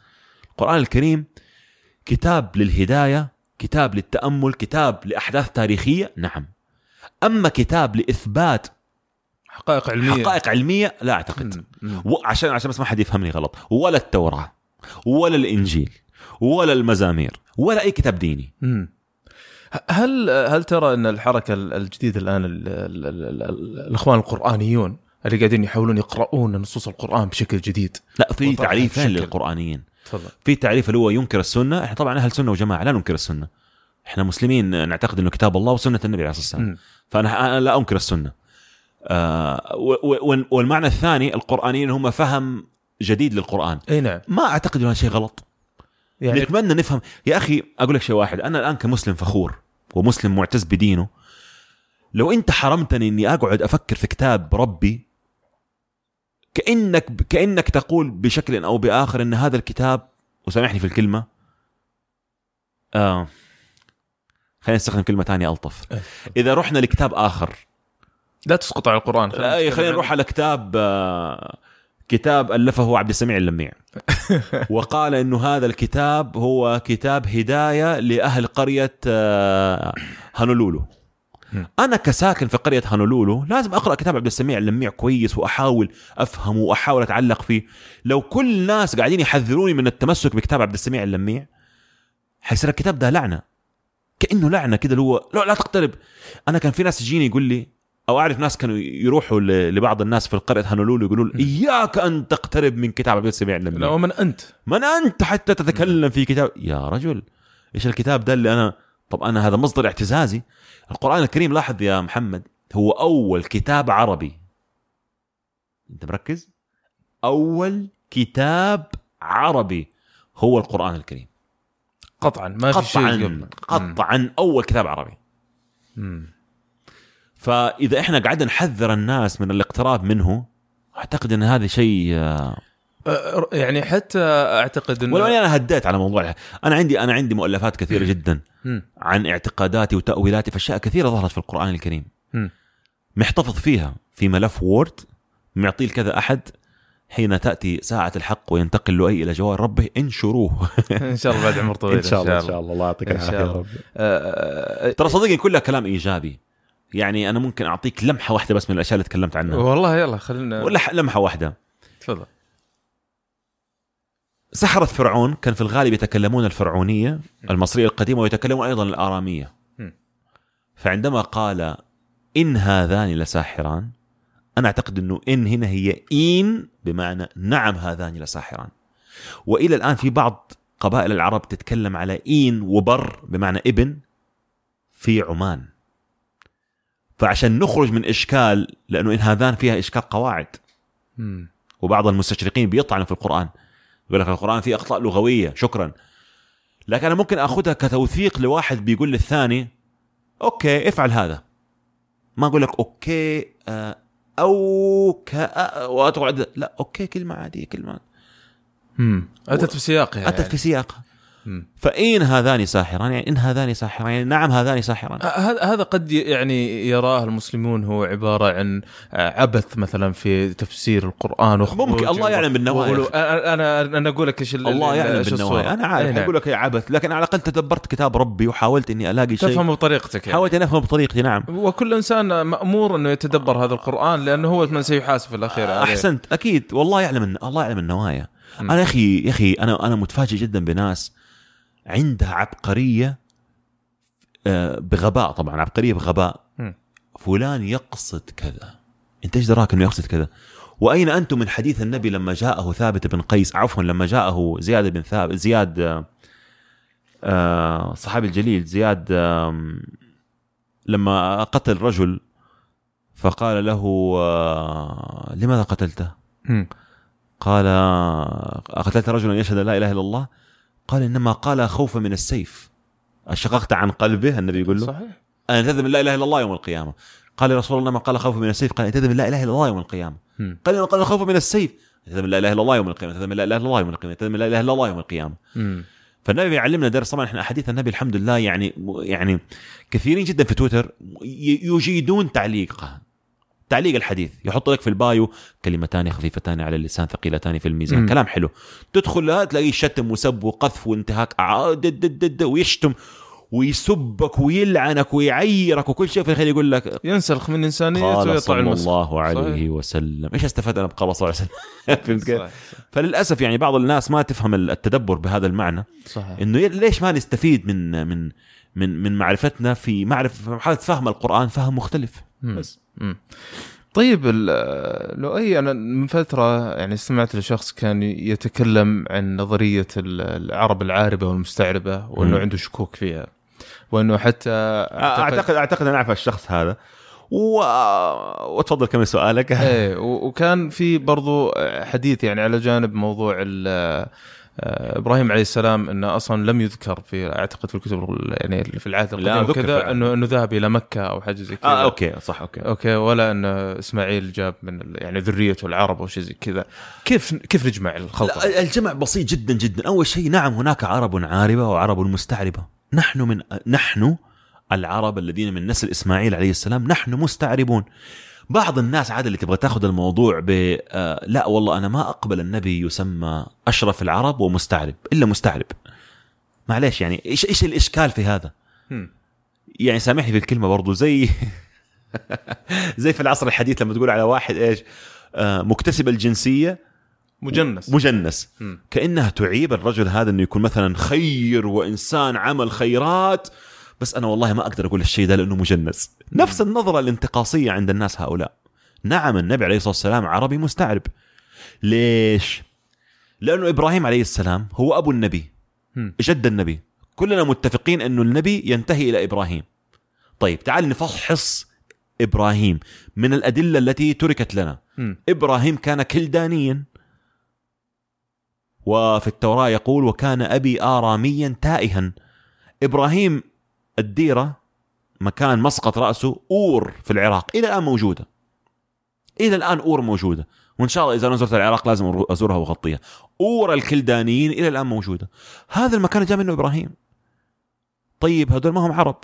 القرآن الكريم كتاب للهداية كتاب للتأمل كتاب لأحداث تاريخية؟ نعم. أما كتاب لإثبات حقائق علمية. حقائق علمية لا أعتقد. وعشان عشان بس ما حد يفهمني غلط. ولا التوراة ولا الإنجيل ولا المزامير ولا أي كتاب ديني. مم. هل هل ترى أن الحركة الجديدة الآن ال ال ال ال الإخوان القرآنيون اللي قاعدين يحاولون يقرؤون نصوص القرآن بشكل جديد؟ لا في تعريفين للقرآنيين. تفضل. في تعريف اللي هو ينكر السنة. إحنا طبعا أهل سنة وجماعة لا ننكر السنة. إحنا مسلمين نعتقد إنه كتاب الله وسنة النبي عليه الصلاة والسلام. فأنا لا أنكر السنة. آه والمعنى الثاني القرآنيين هم فهم جديد للقرآن. أي نعم. ما أعتقد إنه شيء غلط. يعني نتمنى نفهم. يا أخي أقول لك شيء واحد. أنا الآن كمسلم فخور ومسلم معتز بدينه لو أنت حرمتني إني أقعد أفكر في كتاب ربي كأنك كأنك تقول بشكل أو بآخر إن هذا الكتاب وسامحني في الكلمة آه خلينا نستخدم كلمة ثانية ألطف إيه. إذا رحنا لكتاب آخر لا تسقط على القرآن لا إيه، خلينا نروح على كتاب آه، كتاب ألفه عبد السميع اللميع وقال إنه هذا الكتاب هو كتاب هداية لأهل قرية آه، هانولولو. أنا كساكن في قرية هانولولو لازم أقرأ كتاب عبد السميع اللميع كويس وأحاول أفهمه وأحاول أتعلق فيه. لو كل الناس قاعدين يحذروني من التمسك بكتاب عبد السميع اللميع حيصير الكتاب ده لعنة. كأنه لعنة كده اللي هو لا لا تقترب. أنا كان في ناس يجيني يقول لي أو أعرف ناس كانوا يروحوا لبعض الناس في القريه هانولولو يقولوا له إياك أن تقترب من كتاب عبد السميع لا اللميع ومن أنت. من أنت حتى تتكلم في كتاب؟ يا رجل إيش الكتاب ده اللي أنا طب أنا هذا مصدر اعتزازي. القرآن الكريم لاحظ يا محمد هو أول كتاب عربي. أنت مركز؟ أول كتاب عربي هو القرآن الكريم. قطعا ما في شيء قطعا قبله. قطعا أول كتاب عربي. مم. فإذا إحنا قعدنا نحذر الناس من الاقتراب منه أعتقد إن هذا شيء آه، يعني حتى أعتقد انه ولو اني أنا هديت على موضوع أنا عندي أنا عندي مؤلفات كثيرة جدا. عن اعتقاداتي وتأويلاتي في اشياء كثيرة ظهرت في القرآن الكريم. محتفظ فيها في ملف وورد معطيه لكذا أحد حين تأتي ساعة الحق وينتقل لؤي إلى جوار ربه انشروه. إن شاء الله بعد عمر طويل الله الله. يعطيك إن شاء الله. أه، ترى صدقني كلها كلام إيجابي. يعني أنا ممكن أعطيك لمحة واحدة بس من الأشياء اللي تكلمت عنها. والله يلا خلينا ولا لمحة واحدة. تفضل. سحرة فرعون كان في الغالب يتكلمون الفرعونية المصرية القديمة ويتكلمون أيضا الآرامية. فعندما قال إن هذان لساحران أنا أعتقد أنه إن هنا هي إن بمعنى نعم هذان لساحران. وإلى الآن في بعض قبائل العرب تتكلم على إن وبر بمعنى ابن في عمان. فعشان نخرج من إشكال لأنه إن هذان فيها إشكال قواعد. وبعض المستشرقين بيطعنوا في القرآن. يقول لك القرآن فيه أخطاء لغوية شكرا. لكن أنا ممكن أخذها كتوثيق لواحد بيقول للثاني okay افعل هذا. ما أقول لك okay آه، O K وأتقعد لا okay كلمة عادية كلمة. مم. اتت في سياقها أتت في سياقها. فإن هذان ساحران يعني إن هذان ساحران يعني نعم هذان ساحران هذا هذا قد يعني يراه المسلمون هو عبارة عن آه، عبث مثلا في تفسير وخروج ممكن، الله يعلم بالنوايا. أنا أنا أقول لك إيش ال- الله ال- يعلم إيش بالنوايا. أنا عارف أي نعم. أقول لك يا عبث لكن على الأقل تدبرت كتاب ربي وحاولت إني ألاقي شيء تفهم بطريقتك يعني. حاولت أن أفهم بطريقتي نعم وكل إنسان مأمور إنه يتدبر هذا القرآن لأنه هو من سيحاسب في الأخير عليه. أحسنت أكيد والله يعلم الله يعلم النوايا. أنا يا أخي يا أخي أنا أنا متفاجئ جدا بناس عندها عبقرية آه، بغباء طبعا عبقرية بغباء. فلان يقصد كذا. أنت إيش دراك إنه يقصد كذا؟ وأين أنتم من حديث النبي لما جاءه ثابت بن قيس؟ عفوا لما جاءه زياد بن ثابت زياد آه، آه، الصحابي الجليل زياد لما قتل رجل فقال له لماذا قتلته؟ قال قتلت رجلا يشهد لا إله إلا الله؟ قال إنما قال خوفا من السيف. أشققت عن قلبه النبي يقول له. صحيح. أنا من لا إله إلا الله يوم القيامة. قال رسول الله ما قال خوفا من السيف. قال من لا إله إلا الله يوم القيامة. قال قال خوفا من السيف. من لا إله إلا الله يوم القيامة. من لا إله إلا الله يوم القيامة. من لا إله إلا الله يوم القيامة. فالنبي يعلمنا درس. طبعا إحنا أحاديث النبي الحمد لله يعني يعني كثيرين جدا في تويتر. يجيدون تعليقها. تعليق الحديث يحط لك في ال bio كلمتان خفيفتان على اللسان ثقيلتان في الميزان مم. كلام حلو تدخل لا تلاقيه شتم وسب وقذف وانتهاك ع- دد دد دد ويشتم ويسبك ويلعنك ويعيرك وكل شيء في الخير يقول لك ينسلخ من إنسانيته ويطلع صلى الله عليه صحيح. وسلم إيش استفدنا بقال صلى الله عليه وسلم فهمت كيف؟ فللأسف يعني بعض الناس ما تفهم التدبر بهذا المعنى صحيح إنه ليش ما نستفيد من من من من معرفتنا في معرفة في فهم القرآن فهم مختلف. بس مم. طيب لو أي أنا من فترة يعني استمعت لشخص كان يتكلم عن نظرية ال- العرب العاربة والمستعربة وأنه مم. عنده شكوك فيها وأنه حتى اعتقد اعتقد أنا أعرف الشخص هذا و... وتفضل كمل سؤالك إيه وكان في برضو حديث يعني على جانب موضوع ال- إبراهيم عليه السلام إنه أصلا لم يذكر في أعتقد في الكتب ال- يعني في العهد القديم فعلا. إنه إنه ذهب إلى مكة أو حاجة زي كذا. آه okay صح okay. okay ولا إن إسماعيل جاب من يعني ذريته العرب أو شيء زي كذا. كيف كيف نجمع الخلطة؟ الجمع بسيط جدا جدا. أول شيء نعم هناك عرب عاربة وعرب مستعربة. نحن من نحن العرب الذين من نسل إسماعيل عليه السلام نحن مستعربون. بعض الناس عاده اللي تبغى تاخذ الموضوع ب آه لا والله أنا ما أقبل النبي يسمى أشرف العرب ومستعرب إلا مستعرب معليش يعني إيش إيش الإشكال في هذا هم. يعني سامحني في الكلمة برضو زي زي في العصر الحديث لما تقول على واحد إيش آه مكتسب الجنسية مجنس مجنس هم. كأنها تعيب الرجل هذا إنه يكون مثلا خير وإنسان عمل خيرات بس أنا والله ما أقدر أقول الشيء ده لأنه مجنس. نفس النظرة الانتقاصية عند الناس هؤلاء. نعم النبي عليه الصلاة والسلام عربي مستعرب. ليش؟ لأنه إبراهيم عليه السلام هو أبو النبي. جد النبي. كلنا متفقين انه النبي ينتهي إلى إبراهيم. طيب تعال نفحص إبراهيم من الأدلة التي تركت لنا. إبراهيم كان كلدانيا. وفي التوراة يقول وكان أبي اراميا تائها. إبراهيم الديرة مكان مسقط رأسه أور في العراق. إلى الآن موجودة. إلى الآن أور موجودة. وإن شاء الله إذا أنا زرت العراق لازم أزورها وأغطيها. أور الكلدانيين إلى الآن موجودة. هذا المكان جاء منه إبراهيم. طيب هذول ما هم عرب.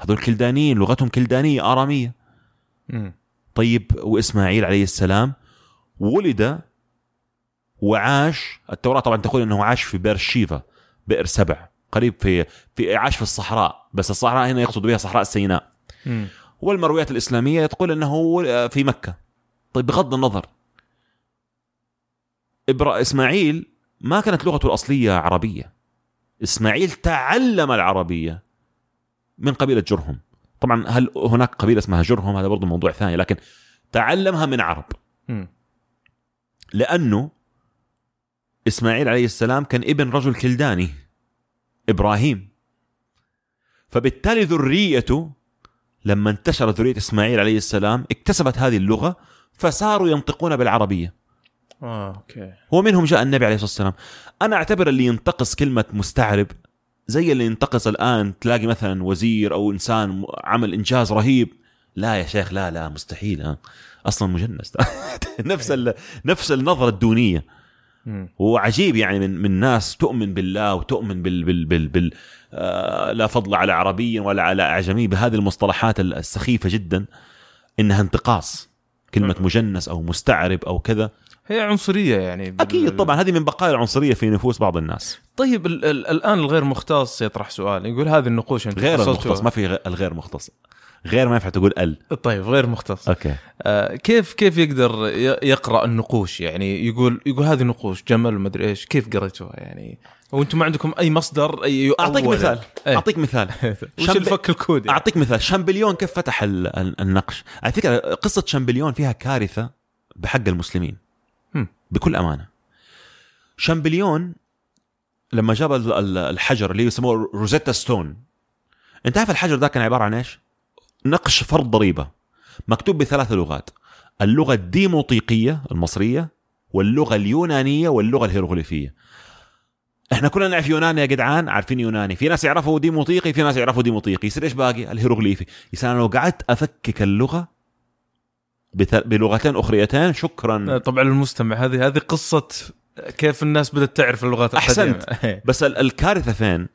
هذول كلدانيين لغتهم كلدانيه آرامية. طيب وإسماعيل عليه السلام ولد وعاش. التوراة طبعا تقول إنه عاش في بئر شيفا بئر سبع. قريب في في عاش في الصحراء بس الصحراء هنا يقصد بها صحراء سيناء. والمرويات الإسلامية تقول إنه في مكة. طيب بغض النظر. إبرا إسماعيل ما كانت لغته الأصلية عربية. إسماعيل تعلم العربية من قبيلة جرهم. طبعا هل هناك قبيلة اسمها جرهم؟ هذا برضه موضوع ثاني لكن تعلمها من عرب. هم. لأنه إسماعيل عليه السلام كان ابن رجل كلداني. إبراهيم فبالتالي ذريته لما انتشرت ذرية إسماعيل عليه السلام اكتسبت هذه اللغة فصاروا ينطقون بالعربية آه أوكي ومنهم جاء النبي عليه الصلاة والسلام أنا أعتبر اللي ينتقص كلمة مستعرب زي اللي ينتقص الآن تلاقي مثلا وزير أو إنسان عمل إنجاز رهيب لا يا شيخ لا لا مستحيل. أصلا مجنس نفس. نفس النظرة الدونية. وعجيب يعني من من ناس تؤمن بالله وتؤمن بال بال بال, بال آه لا فضل على عربي ولا على أعجمي بهذه المصطلحات السخيفة جدا إنها انتقاص كلمة مجنس أو مستعرب أو كذا. هي عنصرية يعني. بال- أكيد طبعا هذه من بقايا العنصرية في نفوس بعض الناس. طيب ال ال الآن الغير مختص يطرح سؤال يقول هذه النقوش أنت غير. المختص ما في الغير مختص. غير ما ينفع تقول ال. طيب غير مختص. أوكي. آه كيف كيف يقدر يقرأ النقوش؟ يعني يقول يقول هذه نقوش جمل وما أدري إيش كيف قريتوها يعني؟ وأنتم ما عندكم أي مصدر أي أعطيك مثال. إيه. أعطيك مثال. وش شامب- الفك الكود يعني؟ أعطيك مثال. شامبليون كيف فتح ال- ال- النقش؟ على فكرة قصة شامبليون فيها كارثة بحق المسلمين. هم. بكل أمانة. شامبليون لما جاب ال- ال- الحجر اللي يسموه Rosetta Stone. أنت عارف الحجر ده كان عبارة عن إيش؟ نقش فرض ضريبة مكتوب بثلاث لغات اللغة الديموطيقية المصرية واللغة اليونانية واللغة الهيروغليفية. إحنا كلنا نعرف يوناني يا جدعان عارفين يوناني. في ناس يعرفوا ديموطيقي في ناس يعرفوا ديموطيقي. يصير إيش باقي؟ الهيروغليفي. يصير أنا لو قعدت أفكك اللغة بلغتين أخريتين شكرا. طبعا المستمع هذه هذه قصة كيف الناس بدأت تعرف اللغات. القديمة. بس ال- الكارثة فين.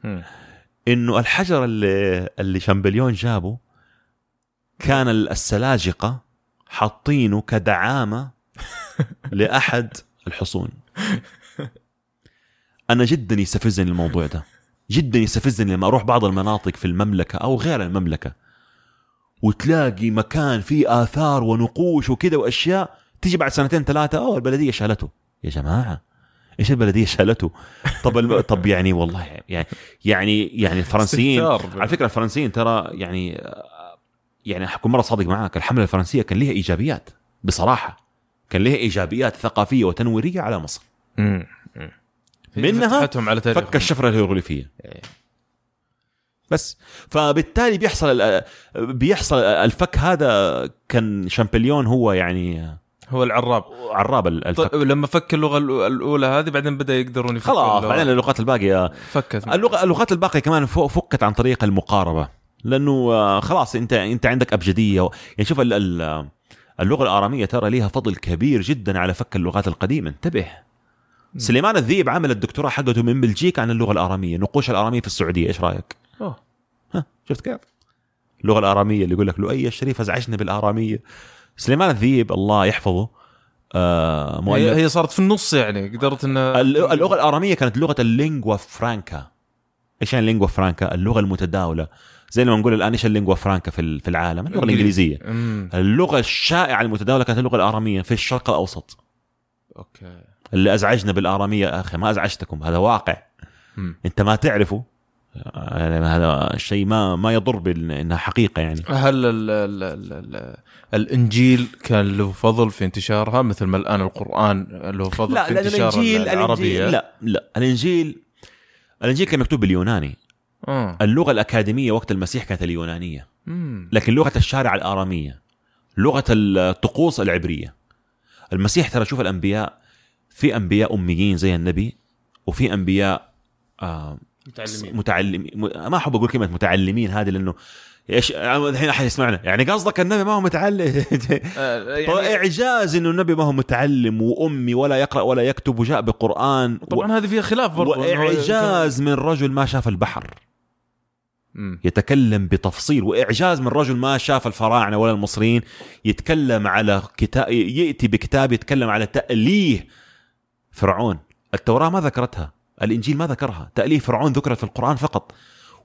إنه الحجر اللي اللي شامبليون جابه كان ال- السلاجقة حاطينه كدعامة لأحد الحصون أنا جدا يستفزني الموضوع ده جدا يستفزني لما أروح بعض المناطق في المملكة أو غير المملكة وتلاقي مكان فيه آثار ونقوش وكذا وأشياء تيجي بعد سنتين ثلاثة أوه البلدية شالته يا جماعة إيش البلدية شالته؟ طب الم... طب يعني والله يعني يعني يعني الفرنسيين. على فكرة الفرنسيين ترى يعني يعني حكون مرة صادق معاك الحملة الفرنسية كان لها إيجابيات بصراحة. كان لها إيجابيات ثقافية وتنويرية على مصر. مم. منها على فك الشفرة الهيروغليفية. بس. فبالتالي بيحصل بيحصل الفك هذا كان شامبليون هو يعني هو العراب. عراب ال- الفك. طيب لما فك اللغة الأولى هذه بعدين بدأ يقدرون يفكوا خلاص. بعدين اللغات الباقية. فكت. اللغة اللغات الباقية كمان فكت عن طريق المقاربة. لأنه آه، خلاص أنت أنت عندك أبجدية. و... يعني شوف ال... ال... اللغة الآرامية ترى ليها فضل كبير جدا على فك اللغات القديمة. انتبه. سليمان الذيب عمل الدكتوراه حقته من بلجيكا عن اللغة الآرامية نقوش الآرامية في السعودية. إيش رأيك؟ أوه. ها شفت كيف؟ اللغة الآرامية اللي يقول لك لؤي الشريف أزعجنا بالآرامية. سليمان الذيب الله يحفظه آه هي, مؤلف. هي صارت في النص يعني قدرت الل- اللغة الآرامية كانت لغة ال lingua franca. إيش يعني ال lingua franca؟ اللغة المتداولة. زي لما نقول الآن إيش ال lingua franca في في العالم؟ اللغة الإنجليزية. اللغة الشائعة المتداولة كانت اللغة الآرامية في الشرق الأوسط. okay. اللي أزعجنا بالآرامية أخي ما أزعجتكم هذا واقع. أنت ما تعرفه يعني هذا الشيء ما ما يضر بانها حقيقة يعني. هل ال ال ال ال الإنجيل كان له فضل في انتشارها؟ مثل ما الآن القرآن له فضل لا في انتشار الانجيل العربية. الانجيل لا لا. الانجيل الإنجيل كان مكتوب باليوناني. آه. اللغة الأكاديمية وقت المسيح كانت اليونانية. مم. لكن لغة الشارع الآرامية لغة الطقوس العبرية. المسيح ترى شوف الأنبياء في أنبياء أميين زي النبي وفي أنبياء آه متعلمين. متعلمين م- ما أحب أقول كلمة متعلمين هذه لأنه إيش الحين أحد يسمعنا. يعني قصدك النبي ما هو متعلم؟ آه طيب يعني إعجاز إنه النبي ما هو متعلم وأمي ولا يقرأ ولا يكتب وجاء بقرآن طبعا هذه فيها خلاف هو- وإعجاز من رجل ما شاف البحر. يتكلم بتفصيل وإعجاز من رجل ما شاف الفراعنة ولا المصريين يتكلم على كتاب يأتي بكتاب يتكلم على تأليه فرعون. التوراة ما ذكرتها الإنجيل ما ذكرها تأليه فرعون ذكرت في القرآن فقط.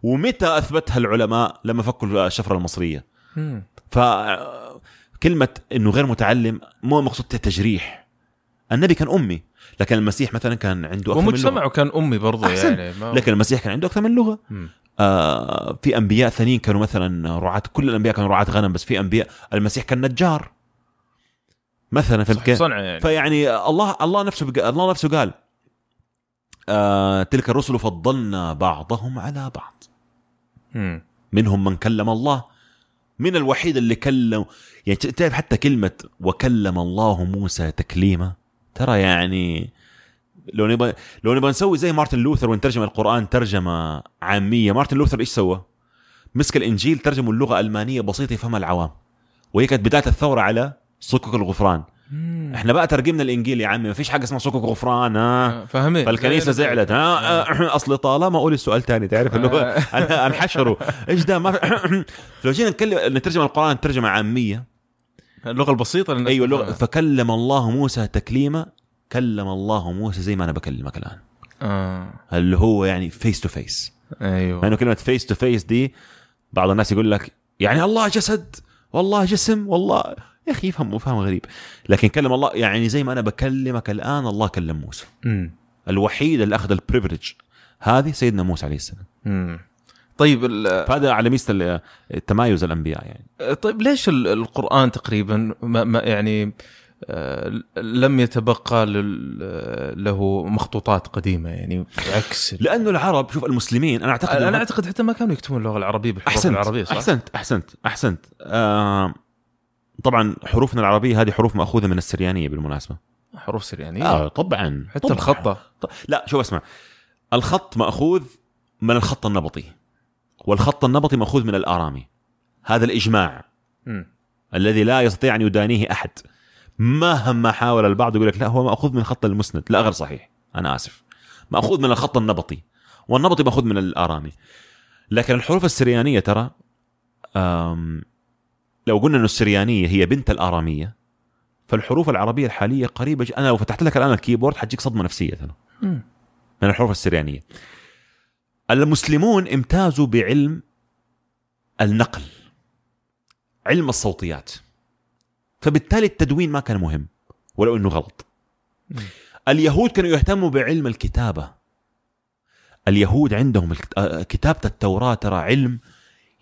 ومتى أثبتها العلماء؟ لما فكوا الشفرة المصرية. مم. فكلمه إنه غير متعلم مو مقصود تجريح. النبي كان أمي. لكن المسيح مثلا كان عنده أكثر من لغة. ومجتمعه كان أمي برضو أحسن. يعني ما... لكن المسيح كان عنده أكثر من لغة. آه في أنبياء ثانيين كانوا مثلا رعاة كل الأنبياء كانوا رعاة غنم بس في أنبياء المسيح كان نجار. مثلا في الك... صنع يعني. فيعني الله الله نفسه بق... الله نفسه قال آه تلك الرسل فضلنا بعضهم على بعض. مم. منهم من كلم الله. من الوحيد اللي كلم يعني تعرف حتى كلمة وكلم الله موسى تكليما؟ ترى يعني لو نبغى لو نبغى نسوي زي مارتن لوثر ونترجم القرآن ترجمة عامية مارتن لوثر إيش سوى؟ مسك الإنجيل ترجمه اللغة ألمانية بسيطة يفهمها العوام. وهي كانت بداية الثورة على صكوك الغفران. مم. إحنا بقى ترجمنا الإنجيل يا عمي ما فيش حاجة اسمها صكوك غفران ها؟ آه، فاهمين فالكنيسة زعلت ها؟ أصل طالما أقول السؤال ثاني تعرف اللي هو أنا انحشروا إيش ده؟ ما لو جينا نتكلم نترجم القرآن ترجمة عامية اللغة البسيطة للناس أيوه اللغة. تفهمها. فكلم الله موسى تكليما كلم الله موسى زي ما أنا بكلمك الآن. آه. اللي هو يعني face to face أيوه. لأنه كلمة face to face دي بعض الناس يقول لك يعني الله جسد والله جسم والله يا أخي يفهم فهم غريب. لكن كلم الله يعني زي ما أنا بكلمك الآن الله كلم موسى. مم. الوحيد اللي أخذ البريفليج هذه سيدنا موسى عليه السلام. مم. طيب ال- فهذا على ميزة التمايز الأنبياء يعني. طيب ليش ال- القرآن تقريبا ما ما يعني آه، لم يتبقى له مخطوطات قديمة يعني عكس لأنه العرب شوف المسلمين أنا أعتقد أنا أعتقد حتى ما كانوا يكتبون اللغة العربية بالحروف أحسنت العربية صح؟ أحسنت أحسنت أحسنت. آه طبعا حروفنا العربية هذه حروف مأخوذة من السريانية بالمناسبة. حروف سريانية؟ آه طبعا حتى طبعاً. الخطة. ط- لا شوف اسمع. الخط مأخوذ من الخط النبطي. والخط النبطي مأخوذ من الآرامي. هذا الإجماع. مم. الذي لا يستطيع أن يدانيه أحد. مهما حاول البعض يقول لك لا هو مأخوذ من الخط المسند. لا غير صحيح. أنا آسف. مأخوذ من الخط النبطي. والنبطي مأخوذ من الآرامي. لكن الحروف السريانية ترى لو قلنا إنه السريانية هي بنت الآرامية فالحروف العربية الحالية قريبة ج... أنا لو فتحت لك الآن الكيبورد حتجيك صدمة نفسية ترى. من الحروف السريانية. المسلمون امتازوا بعلم النقل علم الصوتيات. فبالتالي التدوين ما كان مهم ولو إنه غلط. اليهود كانوا يهتموا بعلم الكتابة. اليهود عندهم آه، كتابة التوراة ترى علم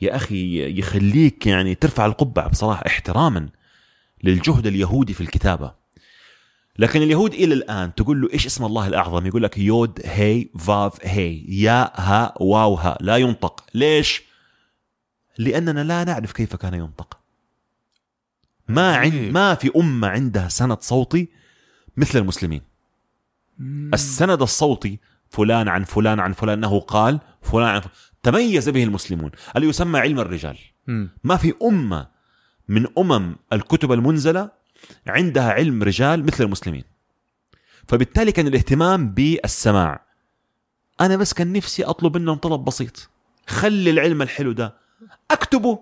يا أخي يخليك يعني ترفع القبعة بصراحة احتراما للجهد اليهودي في الكتابة. لكن اليهود إلى الآن تقول له إيش اسم الله الأعظم؟ يقول لك يود هي فاف هي. يا ها واو ها. لا ينطق. ليش؟ لأننا لا نعرف كيف كان ينطق. ما عند. ما في أمة عندها سند صوتي مثل المسلمين. السند الصوتي فلان عن فلان عن فلان إنه قال فلان عن فلان. تميز به المسلمون. اللي يسمى علم الرجال. ما في أمة من أمم الكتب المنزلة عندها علم رجال مثل المسلمين. فبالتالي كان الاهتمام بالسماع. أنا بس كان نفسي أطلب منهم طلب بسيط. خلي العلم الحلو ده. أكتبه.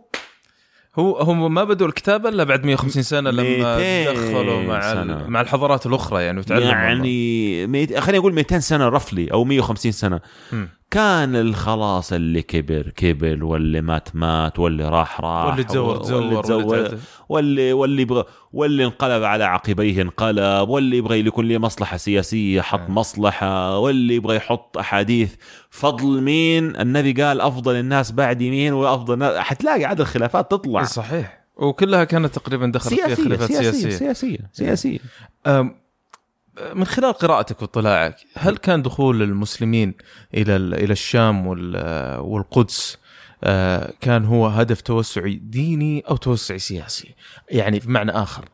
هو هم ما بدوا الكتابه إلا بعد 150 سنة لما 200 دخلوا مع سنة. مع الحضارات الأخرى يعني وتعلموا يعني ميت... خليني أقول 200 سنة رفلي أو 150 سنة. مم. كان الخلاص اللي كبر كبر واللي مات مات واللي راح راح واللي تزور واللي تزور واللي. واللي واللي يبغى واللي انقلب على عقبيه انقلب واللي يبغى يكون له مصلحة سياسية حط آه. مصلحة واللي يبغى يحط أحاديث. فضل مين؟ النبي قال أفضل الناس بعدي مين؟ وأفضل ناس حتلاقي عدد الخلافات تطلع. صحيح. وكلها كانت تقريبا دخلت فيها خلافات سياسية سياسية, سياسية سياسية. أم، من خلال قراءتك واطلاعك هل كان دخول المسلمين إلى ال- إلى الشام وال- والقدس آه، كان هو هدف توسعي ديني أو توسعي سياسي؟ يعني بمعنى آخر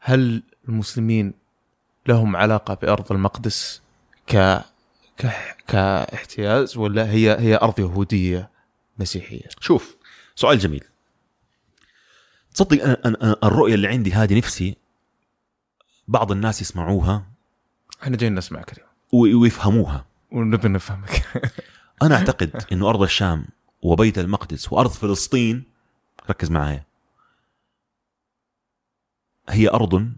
هل المسلمين لهم علاقة بأرض المقدس ك كاحتياز ولا هي هي أرض يهودية مسيحية؟ شوف سؤال جميل. تصدق أنا الرؤية اللي عندي هذه نفسي بعض الناس يسمعوها إحنا جايين نسمعك اليوم ويفهموها. ونبي نفهمك. أنا أعتقد إنه أرض الشام وبيت المقدس وأرض فلسطين ركز معايا. هي أرض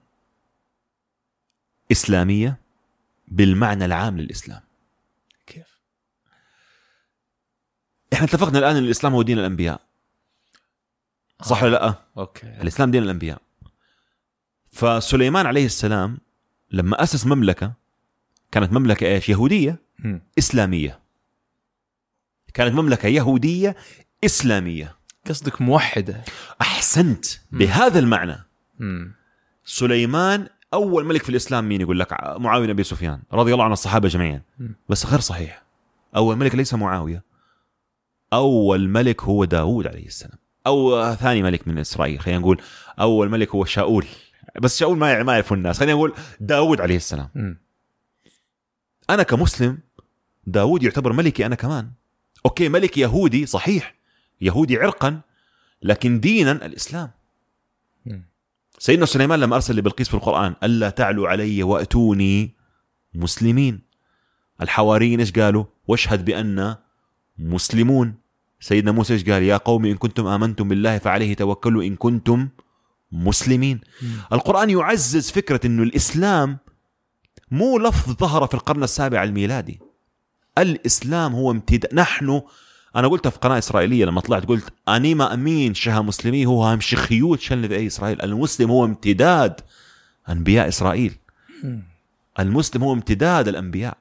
إسلامية بالمعنى العام للإسلام. كيف؟ إحنا اتفقنا الآن إن الإسلام هو دين الأنبياء. صح ولا لأ؟ أوكي. الإسلام دين الأنبياء. فسليمان عليه السلام لما أسس مملكة كانت مملكة إيش؟ يهودية مم. إسلامية. كانت مملكة يهودية إسلامية. قصدك موحدة. أحسنت مم. بهذا المعنى. مم. سليمان أول ملك في الإسلام مين يقول لك؟ معاوية بن ابي سفيان رضي الله عن الصحابة جميعا. بس غير صحيح. أول ملك ليس معاوية. أول ملك هو داوود عليه السلام. أو ثاني ملك من إسرائيل خلينا نقول. أول ملك هو شاول بس شاول ما ما يعرفه الناس. خلينا نقول داوود عليه السلام. أنا كمسلم داوود يعتبر ملكي أنا كمان. أوكي ملك يهودي صحيح يهودي عرقا لكن دينا الإسلام. سيدنا سليمان لما أرسل لبلقيس في القرآن ألا تعلوا علي وأتوني مسلمين. الحواريين إيش قالوا؟ واشهد بأن مسلمون. سيدنا موسى إيش قال؟ يا قوم إن كنتم آمنتم بالله فعليه توكلوا إن كنتم مسلمين. مم. القرآن يعزز فكرة أنه الإسلام مو لفظ ظهر في القرن السابع الميلادي. الإسلام هو امتداد نحن أنا قلتها في قناة إسرائيلية لما طلعت قلت أني ما أمين شها مسلمي هو هم شخيوت شن في أي إسرائيل. المسلم هو امتداد أنبياء إسرائيل. المسلم هو امتداد الأنبياء.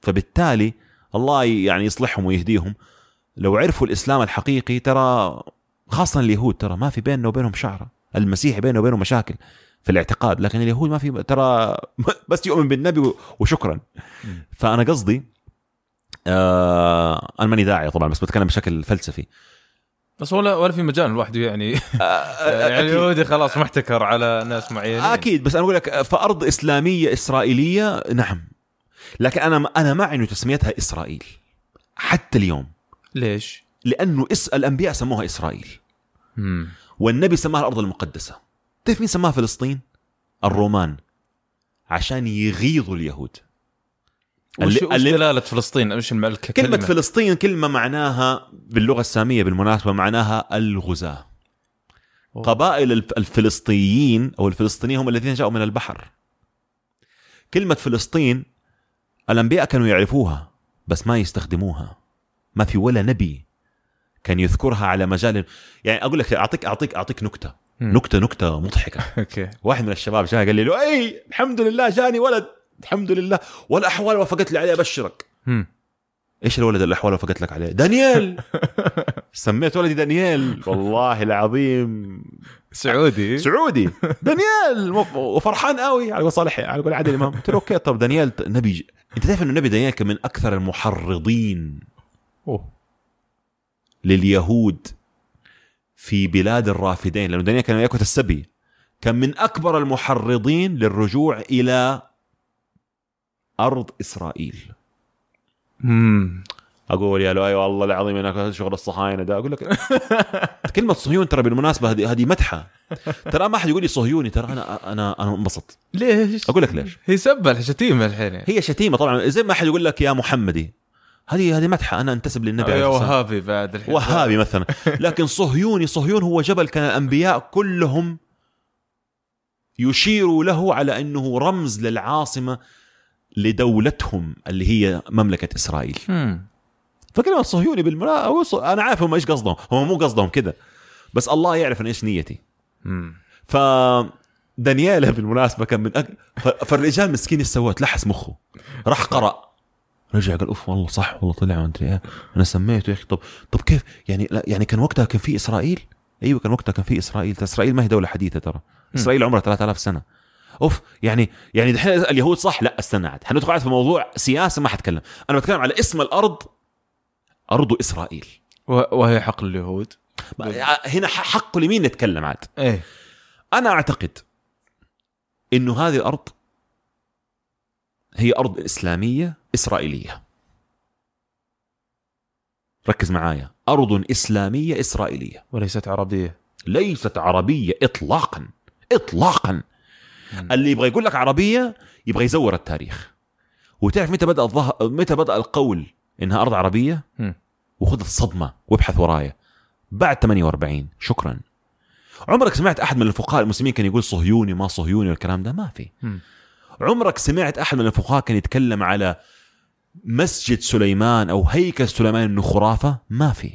فبالتالي الله يعني يصلحهم ويهديهم. لو عرفوا الإسلام الحقيقي ترى خاصة اليهود ترى ما في بيننا وبينهم شعرة. المسيحي بينه وبينه مشاكل في الاعتقاد لكن اليهود ما في ترى بس يؤمن بالنبي وشكرا مم. فأنا قصدي آه أنا ماني داعية طبعا بس بتكلم بشكل فلسفي بس ولا ولا في مجال الواحد يعني يعني أكيد. اليهودي خلاص محتكر على ناس معينين أكيد بس أنا أقول لك فارض إسلامية إسرائيلية نعم لكن أنا أنا مع إنه تسميتها إسرائيل حتى اليوم ليش؟ لأنه اس الأنبياء سموها إسرائيل. والنبي سماها الأرض المقدسة. تعرف مين سماها فلسطين؟ الرومان. عشان يغيظوا اليهود. وش, اللي- وش دلالة فلسطين؟ إيش المعنى كلمة فلسطين كلمة معناها باللغة السامية بالمناسبة معناها الغزاة. أوه. قبائل الف- الفلسطينيين أو الفلسطينيين هم الذين جاءوا من البحر. كلمة فلسطين الأنبياء كانوا يعرفوها بس ما يستخدموها. ما في ولا نبي كان يذكرها على مجال يعني أقول لك اعطيك اعطيك أعطيك نكتة. نكته نكتة مضحكة. okay. واحد من الشباب جاء قال لي له إي الحمد لله جاني ولد. الحمد لله. والأحوال وافقت لي عليه أبشرك. إيش الولد الاحوال وافقت لك عليه؟ دانيال سميت ولدي دانيال والله العظيم. سعودي. سعودي. دانيال وفرحان قوي على صالح على قول عادل إمام. قلت له okay طب دانيال نبي أنت تعرف إنه النبي دانيال كان من أكثر المحرضين. أوه. لليهود في بلاد الرافدين لأنه دانيال كان يأكل السبي. كان من أكبر المحرضين للرجوع إلى أرض إسرائيل. مم. أقول يا له اي والله العظيم أنا شغل الصهاينة ده. أقول لك كلمة صهيون ترى بالمناسبة هذه هذه مدحة. ترى ما حد يقول لي صهيوني ترى أنا أنا أنا انبسط ليش؟ أقول لك ليش. هي سبة شتيمه الحين. هي شتيمة طبعا. زي ما حد يقول لك يا محمدي. هذه هذه مدحة أنا أنتسب للنبي عليه والسلام. وهابي بعد الحين. وهابي مثلا. لكن صهيوني صهيون هو جبل كان الانبياء كلهم يشيروا له على إنه رمز للعاصمة لدولتهم اللي هي مملكة إسرائيل. فكلمة صهيوني بالمرا أنا عارف هم إيش قصدهم. هم مو قصدهم كده. بس الله يعرف أنا إيش نيتي. ف دانييلا بالمناسبة كان من أك... فالرجال مسكين إيش سوى تلحس مخه. راح قرأ. رجع قال أوف والله صح والله طلع ما أدري إيه. أنا سميته يا أخي طب طب كيف؟ يعني لا يعني كان وقتها كان في إسرائيل؟ أيوه كان وقتها كان في إسرائيل. ترى إسرائيل ما هي دولة حديثة ترى. إسرائيل عمرها 3000 سنة. أوف يعني يعني دحين اليهود صح؟ لا استنى عاد. حندخل عاد في موضوع سياسة ما حتكلم. أنا بتكلم على اسم الأرض أرض إسرائيل. وهي حقل اليهود. هنا حق لمين نتكلم عاد. إيه. أنا أعتقد إنه هذه الأرض هي أرض إسلامية إسرائيلية. ركز معايا. أرض إسلامية إسرائيلية. وليست عربية. ليست عربية اطلاقا. اطلاقا. مم. اللي يبغى يقول لك عربية يبغى يزور التاريخ. وتعرف متى بدأ الظه... متى بدأ القول إنها أرض عربية؟ مم. وخذ الصدمة وابحث ورايا. بعد 48 شكرا. عمرك سمعت أحد من الفقهاء المسلمين كان يقول صهيوني ما صهيوني والكلام ده؟ ما في. مم. عمرك سمعت أحد من الفقهاء كان يتكلم على مسجد سليمان أو هيكل سليمان انه خرافة؟ ما في.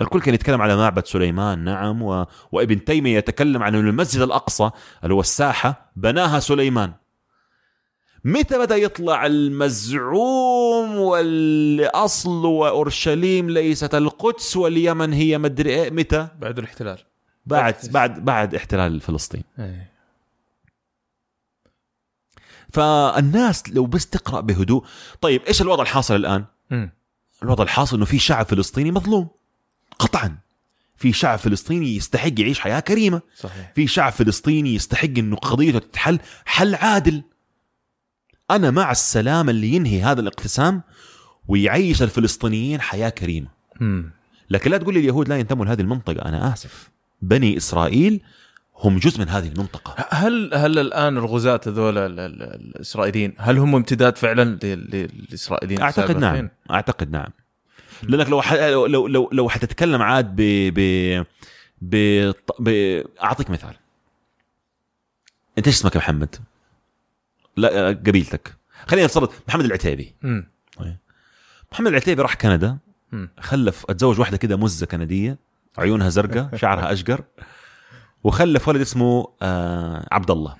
الكل كان يتكلم على معبد سليمان نعم و... وابن تيمية يتكلم عن المسجد الأقصى اللي هو الساحة بناها سليمان. متى بدأ يطلع المزعوم والأصل وأورشليم ليست القدس واليمن هي مدري إيه؟ متى؟ بعد الاحتلال. بعد بعد بعد احتلال فلسطين. إيه. فالناس لو بس تقرأ بهدوء. طيب إيش الوضع الحاصل الآن؟ مم. الوضع الحاصل إنه في شعب فلسطيني مظلوم. قطعا. في شعب فلسطيني يستحق يعيش حياة كريمة. صحيح. في شعب فلسطيني يستحق إنه قضيته تتحل حل عادل. أنا مع السلام اللي ينهي هذا الاقتسام ويعيش الفلسطينيين حياة كريمة. مم. لكن لا تقول لي اليهود لا ينتموا لهذه المنطقة. أنا آسف. بني إسرائيل هم جزء من هذه المنطقة هل هل الآن الغزاة هذول ال- ال- الإسرائيليين هل هم امتداد فعلا لل- للإسرائيليين أعتقد؟ نعم أعتقد نعم لأنك لو. لو لو لو, حتتكلم عاد ب ب ب, ب... أعطيك مثال أنت إيش اسمك يا محمد؟ لا قبيلتك خلينا نفترض محمد العتيبي مم. محمد العتيبي راح كندا. خلف أتزوج واحدة كده مزة كندية عيونها زرقاء شعرها أشقر وخلف ولد اسمه آه عبد الله.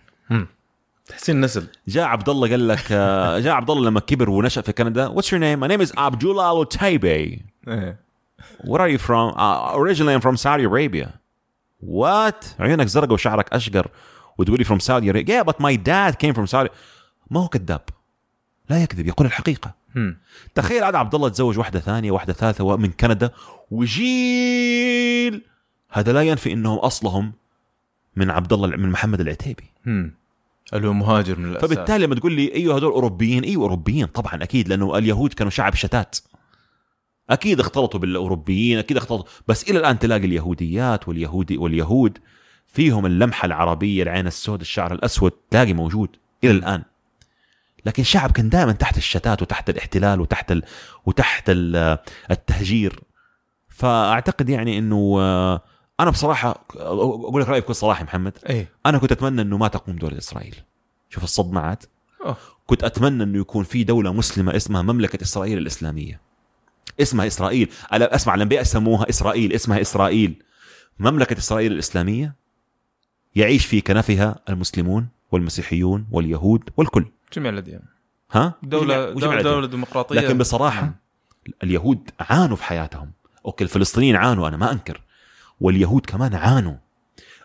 تحسين نسل جاء عبد الله قال لك آه جاء عبد الله لما كبر ونشأ في كندا your name? My name is Abdullah Al Taibe. إيه Where are you from? Uh, originally I'm from Saudi Arabia. What? عيونك زرقاء وشعرك أشقر وتقولي from Saudi Arabia. Yeah, but my dad came from Saudi. ما هو كذاب. لا يكذب يقول الحقيقة. تخيل عاد عبد الله تزوج واحدة ثانية واحدة ثالثة من كندا وجيل هذا لا ينفي إنهم أصلهم من عبد الله من محمد العتيبي. مم. اللي هو مهاجر من الأساس. فبالتالي لما تقول لي أيوه هذول أوروبيين أيوه أوروبيين طبعا أكيد لأنه اليهود كانوا شعب شتات. أكيد اختلطوا بالأوروبيين أكيد اختلطوا. بس إلى الآن تلاقي اليهوديات واليهودي واليهود فيهم اللمحة العربية العين السوداء الشعر الأسود تلاقي موجود إلى الآن. لكن شعب كان دائما تحت الشتات وتحت الاحتلال وتحت ال... وتحت ال... التهجير. فأعتقد يعني إنه آه، أنا بصراحة أقول لك رأيي بكل صراحة محمد. إيه. أنا كنت أتمنى إنه ما تقوم دولة إسرائيل. شوف الصدمة عاد. أوه. كنت أتمنى إنه يكون في دولة مسلمة اسمها مملكة إسرائيل الإسلامية. اسمها إسرائيل. أسمع الأنبياء سموها إسرائيل. اسمها إسرائيل. مملكة إسرائيل الإسلامية يعيش في كنفها المسلمون والمسيحيون واليهود والكل. جميع الأديان. ها؟ دوله, الأديان. دولة ديمقراطية. لكن بصراحة اليهود عانوا في حياتهم. أوكي الفلسطينيين عانوا أنا ما أنكر. واليهود كمان عانوا.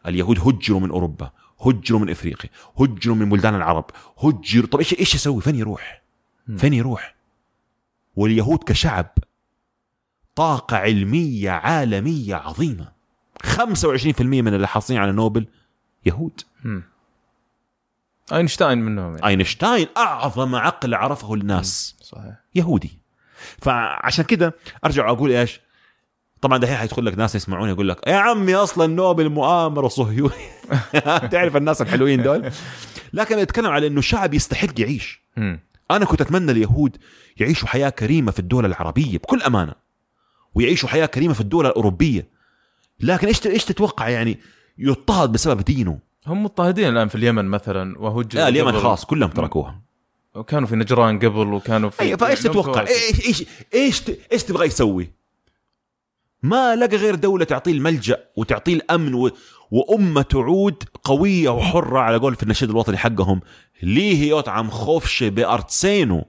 اليهود هجروا من أوروبا هجروا من إفريقيا هجروا من بلدان العرب هجروا. طب إيش إيش يسوي؟ فين يروح. فين يروح؟ واليهود كشعب طاقة علمية عالمية عظيمة. 25% من اللي حاصلين على نوبل يهود. أينشتاين منهم يعني. أينشتاين أعظم عقل عرفه الناس. صحيح. يهودي. فعشان كده أرجع أقول إيش؟ طبعا دحين حيدخل لك ناس يسمعوني يقول لك يا عمي أصلا نوبل مؤامرة صهيوني. تعرف الناس الحلوين دول؟ لكن اتكلم على إنه شعب يستحق يعيش. أنا كنت أتمنى اليهود يعيشوا حياة كريمة في الدول العربية بكل أمانة ويعيشوا حياة كريمة في الدول الأوروبية. لكن إيش إيش تتوقع يعني يضطهد بسبب دينه؟ هم مضطهدين الآن في اليمن مثلا وهجروا لا اليمن خلاص كلهم تركوها. وكانوا في نجران قبل وكانوا في اي فإيش لهم تتوقع. إيش إيش إيش تبغى يسوي؟ ما لقى غير دولة تعطيه الملجأ وتعطيه الأمن و... وأمة تعود قوية وحرة على قول في النشيد الوطني حقهم ليه يطعم خوفشه بأرتسينو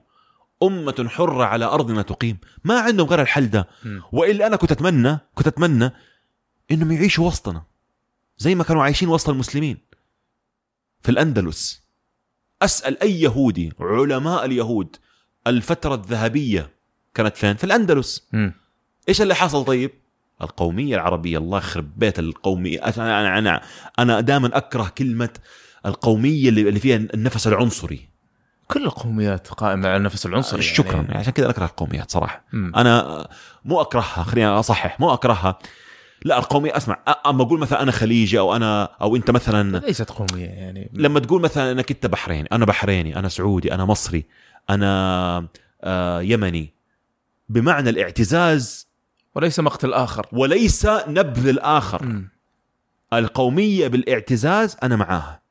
أمة حرة على أرضنا تقيم ما عندهم غير الحل ده. وإلا أنا كنت أتمنى كنت أتمنى إنهم يعيشوا وسطنا زي ما كانوا عايشين وسط المسلمين في الأندلس أسأل أي يهودي علماء اليهود الفترة الذهبية كانت فين؟ في الأندلس مم. إيش اللي حصل طيب؟ القومية العربية الله يخرب بيت القومية. أنا أنا أنا, أنا دائما أكره كلمة القومية اللي اللي فيها النفس العنصري. كل القوميات قائمة على النفس العنصري شكرا. يعني. يعني عشان كذا أكره القوميات صراحة. مم. أنا مو أكرهها خليني أصحح. مو أكرهها. لا القومية أسمع أما أقول مثلا أنا خليجي أو أنا أو أنت مثلا ليست قومية يعني. لما تقول مثلا أنك أنت بحريني أنا بحريني أنا سعودي أنا مصري أنا آه يمني بمعنى الاعتزاز وليس مقتل آخر. وليس نبذ الآخر. مم. القومية بالاعتزاز أنا معاها.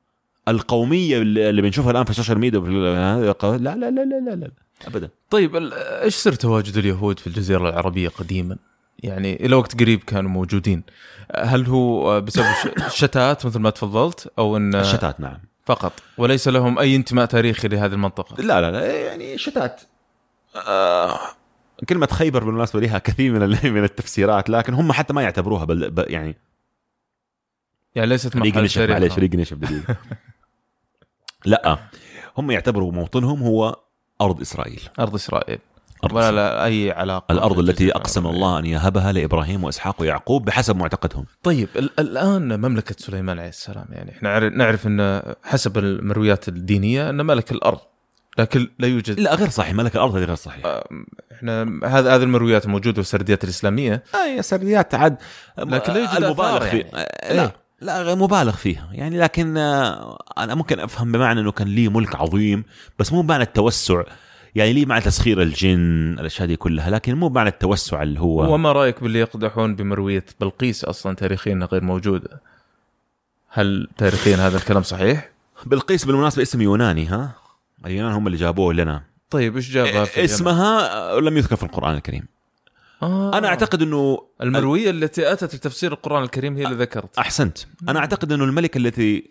القومية اللي بنشوفها الآن في ال social media لا لا لا لا لا, لا. ابدا. طيب إيش سر تواجد اليهود في الجزيرة العربية قديما؟ يعني إلى وقت قريب كانوا موجودين. هل هو بسبب الشتات مثل ما تفضلت أو إن الشتات نعم. فقط؟ وليس لهم أي انتماء تاريخي لهذه المنطقة؟ لا لا لا يعني شتات. آه كلمة خيبر بالمناسبة لها كثير من من التفسيرات لكن هم حتى ما يعتبروها بل بل يعني يعني ليست محل تاريخ معلش ريق نشف دقيقة لا هم يعتبروا موطنهم هو أرض إسرائيل. أرض إسرائيل. أرض ولا إسرائيل. لا أي علاقة الأرض التي العربية. الله أن يهبها لإبراهيم وإسحاق ويعقوب بحسب معتقدهم. طيب ال- الآن مملكة سليمان عليه السلام يعني إحنا عر- نعرف إن حسب المرويات الدينية أن ملك الأرض لكن لا يوجد. لا غير صحيح. ملك الأرض هذه غير صحيح. إحنا هذا هذه المرويات موجودة في السرديات الإسلامية. اي سرديات عاد. لكن لا يوجد المبالغ آثار فيه يعني. لا إيه. لا غير مبالغ فيها. يعني لكن آه، أنا ممكن أفهم بمعنى إنه كان ليه ملك عظيم بس مو بمعنى التوسع. يعني ليه معنى تسخير الجن الأشياء دي كلها لكن مو بمعنى التوسع اللي هو وما رأيك باللي يقدحون بمروية بلقيس أصلا تاريخيا غير موجودة؟ هل تاريخيا هذا الكلام صحيح؟ بلقيس بالمناسبة اسم يوناني ها؟ اليونان هم اللي جابوه لنا. طيب إيش جابها في اليمن؟ اسمها لم يذكر في القرآن الكريم. آه. أنا أعتقد إنه المروية التي أتت لتفسير القرآن الكريم هي اللي ذكرت. أحسنت. أنا أعتقد إنه الملكة التي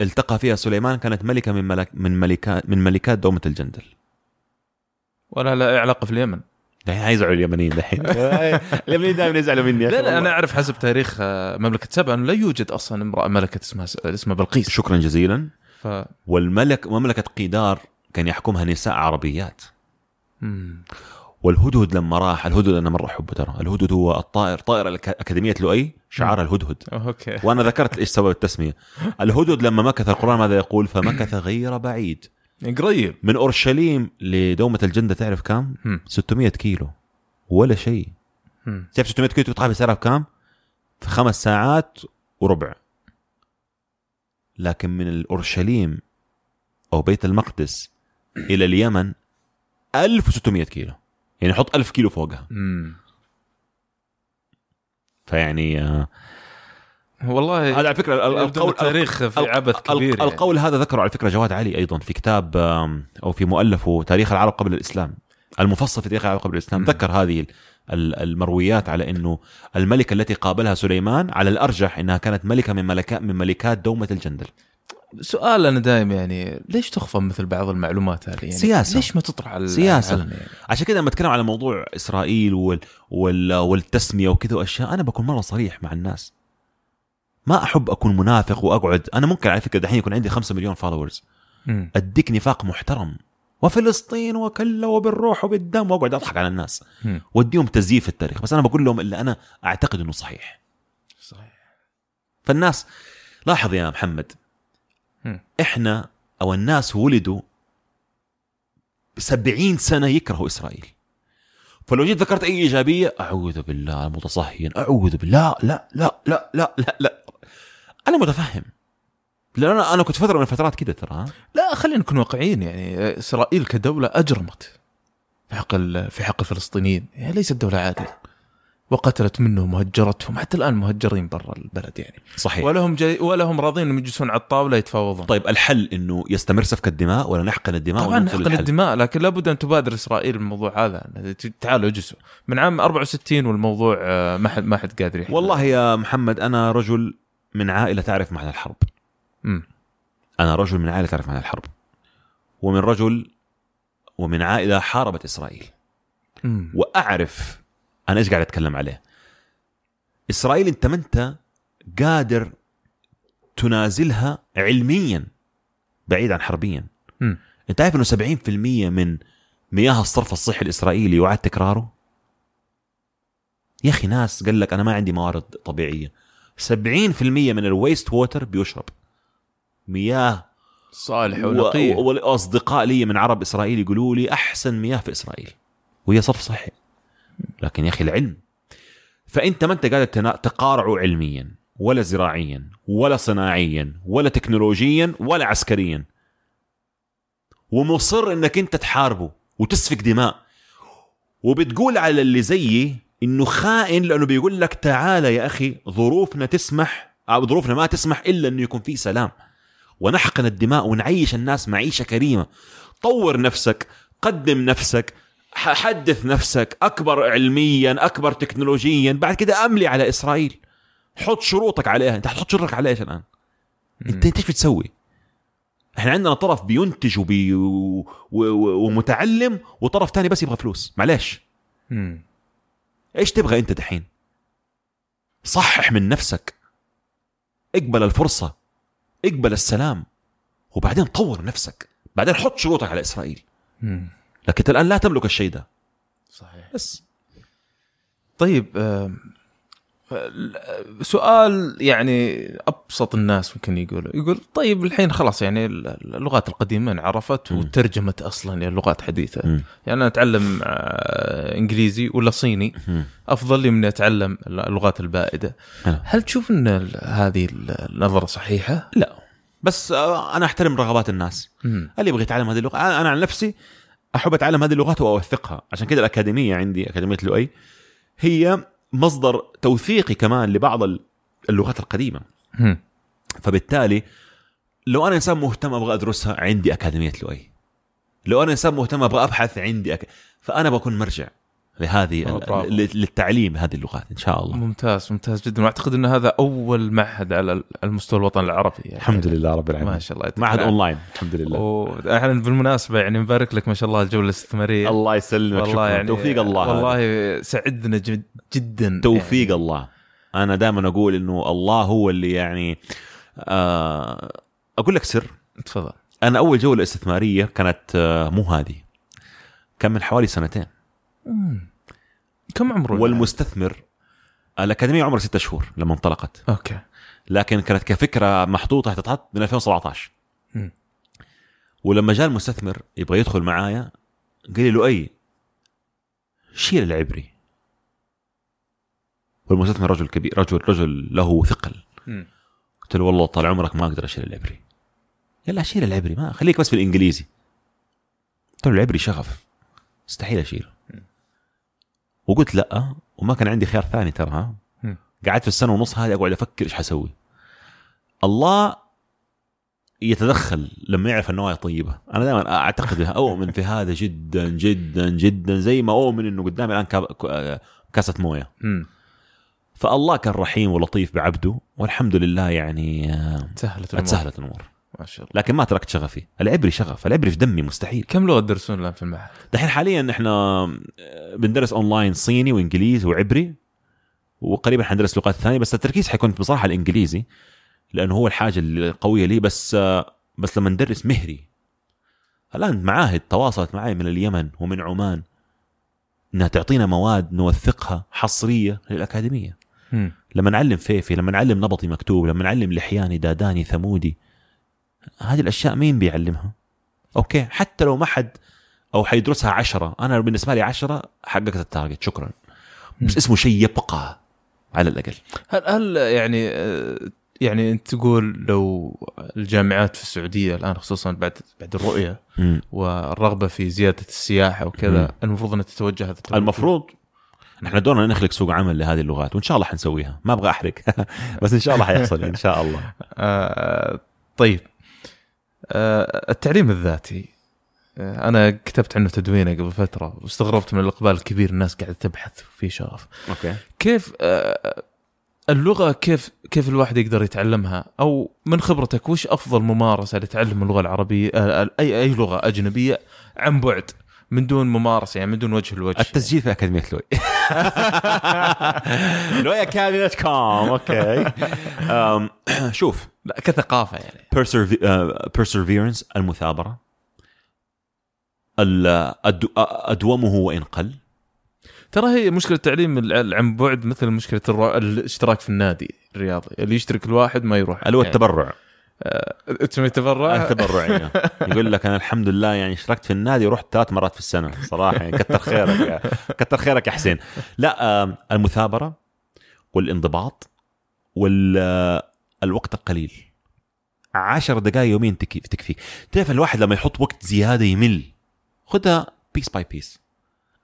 التقى فيها سليمان كانت ملكة من ملك من ملكات من ملكات دومة الجندل. ولا لها أي علاقه في اليمن. دحين حيزعلوا اليمنيين دحين. اليمنيين دائما يزعلوا مني لا لا أنا. أعرف حسب تاريخ آه، مملكة سبع أنه لا يوجد أصلا امرأة ملكة اسمها اسمها بلقيس. شكرا جزيلا. ف والملك مملكة قيدار كان يحكمها نساء عربيات. مم. والهدهد لما راح الهدهد أنا مرة احبه ترى. الهدهد هو الطائر طائر أكاديمية لؤي شعار الهدهد. أوكي. وأنا ذكرت إيش سبب التسمية. الهدهد لما مكث القرآن ماذا يقول؟ فمكث غير بعيد. قريب. من أورشليم لدومة الجندة تعرف كم مم. 600 كيلو. ولا شيء. تعرف 600 كيلو تقطعها بسعرها بكام؟ في خمس ساعات وربع. لكن من الأورشليم أو بيت المقدس إلى اليمن 1600 كيلو يعني حط 1000 كيلو فوقها مم. فيعني آه، والله هذا على فكرة ال- ال- يبدو إن التاريخ في عبث كبير يعني. القول هذا ذكره على فكرة جواد علي أيضا في كتاب أو في مؤلفه تاريخ العرب قبل الإسلام المفصل في تاريخ العرب قبل الإسلام. ذكر هذه المرويات على إنه الملكة التي قابلها سليمان على الأرجح إنها كانت ملكة من ملكات من ملكات دومة الجندل. سؤال أنا دائما يعني ليش تخفى مثل بعض المعلومات هذه؟ يعني سياسة. ليش ما تطرح على. العلن يعني؟ عشان كذا لما أتكلم على موضوع إسرائيل وال وال والتسمية وكذا وأشياء أنا بكون مرة صريح مع الناس. ما أحب أكون منافق وأقعد. أنا ممكن على فكرة دحين يكون عندي 5 مليون فولورز. أديك نفاق محترم. وفلسطين وكلا وبالروح وبالدم. وأقعد أضحك على الناس. واديهم تزييف التاريخ. بس أنا بقول لهم اللي أنا أعتقد إنه صحيح. صحيح. فالناس لاحظ يا محمد. إحنا أو الناس ولدوا سبعين سنة يكرهوا إسرائيل. فلو جيت ذكرت أي إيجابية أعوذ بالله المتصهين أعوذ بالله لا لا لا لا لا لا. أنا متفهم. لأن أنا أنا كنت فترة من الفترات كده ترى؟ لا خلينا نكون واقعيين يعني إسرائيل كدولة أجرمت في حق في حق الفلسطينيين. هي ليست دولة عادله وقتلت منهم وهجرتهم. حتى الآن مهجرين برا البلد يعني. صحيح. ولهم جاي ولهم راضين إنهم يجلسون على الطاولة يتفاوضون. طيب الحل إنه يستمر سفك الدماء ولا نحقن الدماء طبعا ونوصل حقن للحل؟ الدماء لكن لابد أن تبادر إسرائيل بالموضوع هذا. تعالوا اجلسوا. من عام 64 والموضوع آه، ما حد ما حد قادر يحل. والله يا محمد أنا رجل من عائلة تعرف معنى الحرب. أنا رجل من عائلة تعرف معنى الحرب. ومن رجل ومن عائلة حاربت إسرائيل. مم. وأعرف أنا إيش قاعد أتكلم عليه؟ إسرائيل أنت ما أنت قادر تنازلها علميا بعيد عن حربيا. مم. أنت عارف إنه 70% من مياه الصرف الصحي الإسرائيلي يعاد تكراره؟ يا أخي ناس قال لك أنا ما عندي موارد طبيعية. 70% من ال waste water بيشرب. مياه. صالح ونقيه و- والأصدقاء لي من عرب إسرائيل يقولوا لي أحسن مياه في إسرائيل وهي صرف صحي لكن يا أخي العلم فأنت ما أنت قادر تنا- تقارعه علميا ولا زراعيا ولا صناعيا ولا تكنولوجيا ولا عسكريا. ومصر إنك أنت تحاربه وتسفك دماء. وبتقول على اللي زيي إنه خائن لأنه بيقول لك تعال يا أخي ظروفنا تسمح أو ظروفنا ما تسمح إلا إنه يكون في سلام. ونحقن الدماء ونعيش الناس معيشة كريمة. طور نفسك قدم نفسك حدث نفسك أكبر علميا أكبر تكنولوجيا بعد كده أملي على إسرائيل. حط شروطك عليها. أنت حتحط شروطك على إيش الآن؟ انت أنت إيش بتسوي؟ إحنا عندنا طرف بينتج وبي و... و... و... ومتعلم وطرف تاني بس يبغى فلوس. معلش. إيش تبغى أنت دحين؟ صحح من نفسك. اقبل الفرصة. اقبل السلام وبعدين طور نفسك. بعدين حط شروطك على إسرائيل. مم. لكن أنت الآن لا تملك الشيء ده. صحيح. بس. طيب فال- سؤال يعني أبسط الناس ممكن يقولوا يقول طيب الحين خلاص يعني اللغات القديمة انعرفت. وترجمت أصلا إلى لغات حديثة. يعني أنا أتعلم آه، إنجليزي ولا صيني. أفضل لي من أتعلم اللغات البائدة. هل تشوف إن هذه النظرة صحيحة لا بس آه، أنا أحترم رغبات الناس. اللي يبغى يتعلم هذه اللغة أنا أنا عن نفسي أحب أتعلم هذه اللغات وأوثقها عشان كذا الأكاديمية عندي أكاديمية لؤي هي مصدر توثيقي كمان لبعض اللغات القديمة. مم. فبالتالي لو أنا إنسان مهتم أبغى أدرسها عندي أكاديمية لؤي. لو أنا إنسان مهتم أبغى أبحث عندي أك... فأنا بكون مرجع. لهذه للتعليم هذه اللغات إن شاء الله. ممتاز ممتاز جدا. وأعتقد إن هذا أول معهد على المستوى الوطني العربي يعني. الحمد لله رب العالمين. ما شاء الله معهد. أونلاين الحمد لله. وإحنا بالمناسبة يعني نبارك لك ما شاء الله الجولة الاستثماريه الله يسلمك والله يعني توفيق الله والله هذا. سعدنا جد جدا توفيق الله. أنا دائما أقول إنه الله هو اللي يعني آه أقول لك سر. يعني تفضل. أنا أول جولة استثماريه كانت آه مو هذه كان من حوالي سنتين. مم. كم عمره والمستثمر الأكاديمية عمرها ستة شهور لما انطلقت. أوكي. لكن كانت كفكرة محطوطة تتحط من 2017 مم. ولما جاء المستثمر يبغى يدخل معايا قال لي لؤي شيل العبري. والمستثمر رجل كبير رجل رجل له ثقل. مم. قلت له والله طال عمرك ما أقدر أشيل العبري. قال لا شيل العبري ما خليك بس في الإنجليزي. قلت له العبري شغف. مستحيل أشيله. وقلت لا وما كان عندي خيار ثاني ترى. قعدت في السنة ونص هذه أقعد أفكر إيش حسوي. الله يتدخل لما يعرف النوايا طيبة. أنا دائما أعتقد أؤمن في هذا جدا جدا جدا زي ما أؤمن إنه قدامي الآن كا- كاسة موية. فالله كان رحيم ولطيف بعبده والحمد لله يعني آه، سهلت الأمور. تسهلت الأمور. ما شاء الله. لكن ما تركت شغفي. العبري شغف. العبري في دمي مستحيل. كم لغة تدرسون الآن في المعهد؟ دحين حاليا إحنا آه، بندرس اونلاين صيني وإنجليزي وعبري وقريبا حندرس لغات ثانية بس التركيز حيكون بصراحة الإنجليزي لأنه هو الحاجة القوية لي بس آه، بس لما ندرس مهري. الآن معاهد تواصلت معي من اليمن ومن عمان إنها تعطينا مواد نوثقها حصرية للأكاديمية. مم. لما نعلم فيفي لما نعلم نبطي مكتوب لما نعلم لحياني داداني ثمودي هذه الأشياء مين بيعلمها okay حتى لو ما حد أو حيدرسها عشرة أنا بالنسبة لي عشرة حققت ال target شكرا بس. اسمه شيء يبقى على الأقل هل هل يعني آه، يعني أنت تقول لو الجامعات في السعودية الآن خصوصا بعد بعد الرؤية مم. والرغبة في زيادة السياحة وكذا. المفروض انها تتوجه هذا. المفروض إحنا دورنا نخلق سوق عمل لهذه اللغات وإن شاء الله حنسويها ما أبغى أحرق بس إن شاء الله حيحصل إن شاء الله آه طيب التعليم الذاتي. آه أنا كتبت عنه تدوينة قبل فترة واستغربت من الإقبال الكبير الناس قاعدة تبحث في شغف. أوكي. كيف آه اللغة كيف كيف الواحد يقدر يتعلمها؟ أو من خبرتك وش أفضل ممارسة لتعلم اللغة العربية آه أي أي لغة أجنبية عن بعد؟ من دون ممارسة يعني من دون وجه لوجه التسجيل في أكاديمية لوي. لوي academy dot com okay. شوف. لا كثقافة يعني. Persever- آه، perseverance المثابرة. أدومه وإن قل. ترى هي مشكلة التعليم الع- عن بعد مثل مشكلة الاشتراك في النادي الرياضي اللي يشترك الواحد ما يروح. اللي هو يعني. التبرع. تسمي تبرع؟ التبرع يعني. يقول لك أنا الحمد لله يعني اشتركت في النادي ورحت ثلاث مرات في السنة صراحة يعني كتر خيرك يا كتر خيرك يا حسين. لا آم، المثابرة والانضباط والوقت القليل. عشر دقائق تكفي تكفيك. تعرف الواحد لما يحط وقت زيادة يمل. خذها piece by piece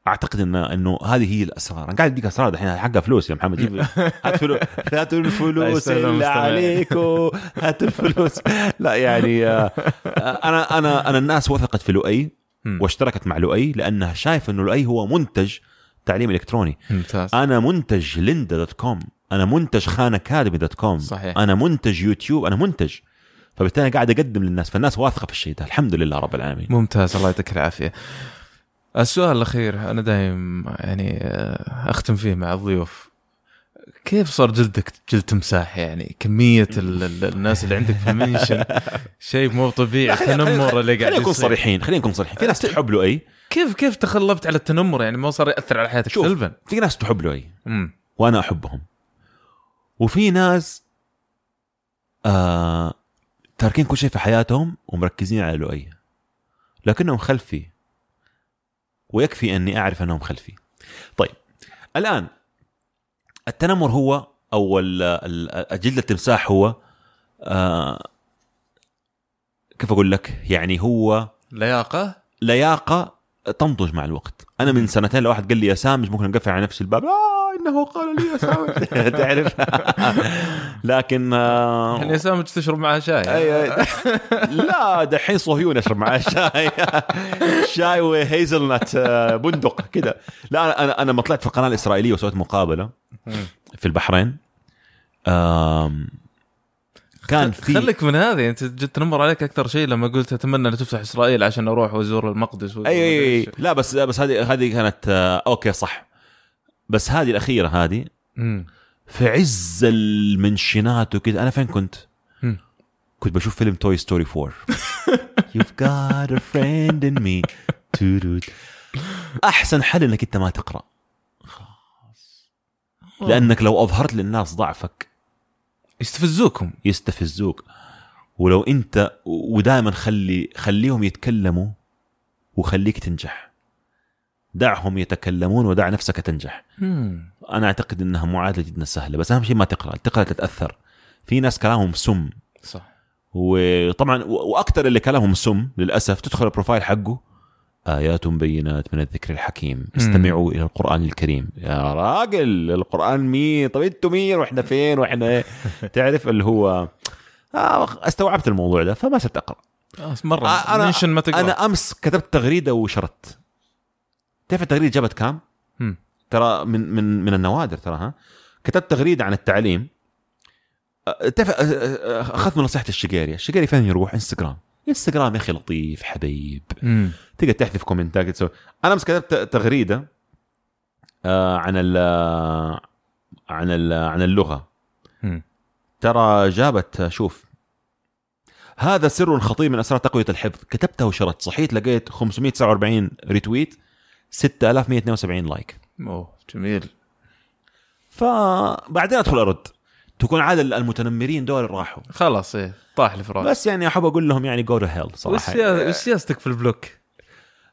أعتقد ان إنه هذه هي الأسرار. أنا قاعد أديك أسرار دحين حقها فلوس يا محمد. جيب هات فلوس هاتوا الفلوس اللي. عليكم هاتوا الفلوس. لا يعني آه، أنا أنا أنا الناس وثقت في لؤي. واشتركت مع لؤي لأنها شايفة إنه لؤي هو منتج تعليم إلكتروني. ممتاز. أنا منتج Lynda dot com. أنا منتج Khan Academy dot com. صحيح. أنا منتج يوتيوب. أنا منتج. فبالتالي قاعد أقدم للناس فالناس واثقة في الشيء ده. الحمد لله رب العالمين. ممتاز. الله يعطيك العافية. السؤال الأخير أنا دايم يعني آه، أختم فيه مع الضيوف. كيف صار جلدك جلد تمساح؟ يعني كمية ال- ال- الناس اللي عندك في المنشن شيء مو طبيعي التنمر اللي قاعد خلينا نكون. صريحين خلينا نكون صريحين. في ناس تحب لؤي. كيف كيف تخلبت على التنمر؟ يعني ما صار يأثر على حياتك شوف. سلبا. في ناس تحب لؤي امم وأنا أحبهم. وفي ناس آه تاركين كل شيء في حياتهم ومركزين على لؤي. لكنهم خلفي. ويكفي أني أعرف أنهم خلفي. طيب الآن التنمر هو ال- جلد التمساح هو آه كيف أقول لك؟ يعني هو لياقة؟ لياقة تنضج مع الوقت. أنا من سنتين لو واحد قال لي يا سامج ممكن نقفل على نفس الباب. آه إنه قال لي يا سامج. تعرف؟ لكن آه يعني سامج تشرب معها شاي. أي أي. لا دحين صهيون أشرب معاه شاي. شاي و hazelnut آه، بندق كده. لا أنا أنا لما طلعت في القناة الإسرائيلية وسويت مقابلة. في البحرين. آم، كان في خليك من هذه أنت جد تنمر عليك أكثر شيء لما قلت أتمنى أن تفتح إسرائيل عشان أروح وأزور المقدس وأزور اي اي لا بس بس هذه هذه كانت آه، okay صح بس هذه الأخيرة هذه. في عز المنشنات وكذا أنا فين كنت؟ مم. كنت بشوف فيلم توي ستوري 4 You've got a friend in me. أحسن حل إنك أنت ما تقرأ لأنك لو أظهرت للناس ضعفك يستفزوكم. يستفزوك. ولو انت ودائما خلي خليهم يتكلموا وخليك تنجح. دعهم يتكلمون ودع نفسك تنجح. مم. أنا أعتقد إنها معادله جدا سهلة بس أهم شيء ما تقرأ تقرأ تتأثر. في ناس كلامهم سم. صح. وطبعا وأكثر اللي كلامهم سم للأسف تدخل البروفايل حقه آيات بينات من الذكر الحكيم. استمعوا إلى القرآن الكريم. يا راجل القرآن مين طب إنتوا مين وإحنا فين وإحنا إيه؟ تعرف اللي هو آه استوعبت الموضوع ده فما صرت آه، مرة. آه، أنا- mention ما تقرأ. أنا أمس كتبت تغريدة وشرت. تعرف التغريدة جابت كام؟ ترى من من من النوادر ترى ها؟ كتبت تغريدة عن التعليم. أه، أخذت من نصيحة الشقيري، الشقيري فين يروح؟ انستغرام انستغرام يا أخي لطيف حبيب. تقدر تحذف comment ات تسوي. أنا أمس كتبت تغريدة آه، عن ال عن ال عن اللغة. مم. ترى جابت شوف. هذا سر خطير من أسرار تقوية الحفظ. كتبتها وشرت. صحيت لقيت 549 retweet 6172 like. أوه جميل. فبعدين أدخل أرد. تكون عاد المتنمرين دول راحوا خلاص إيه طاح الفراغ بس يعني أحب أقول لهم يعني go to hell صراحة وش سياستك في ال block؟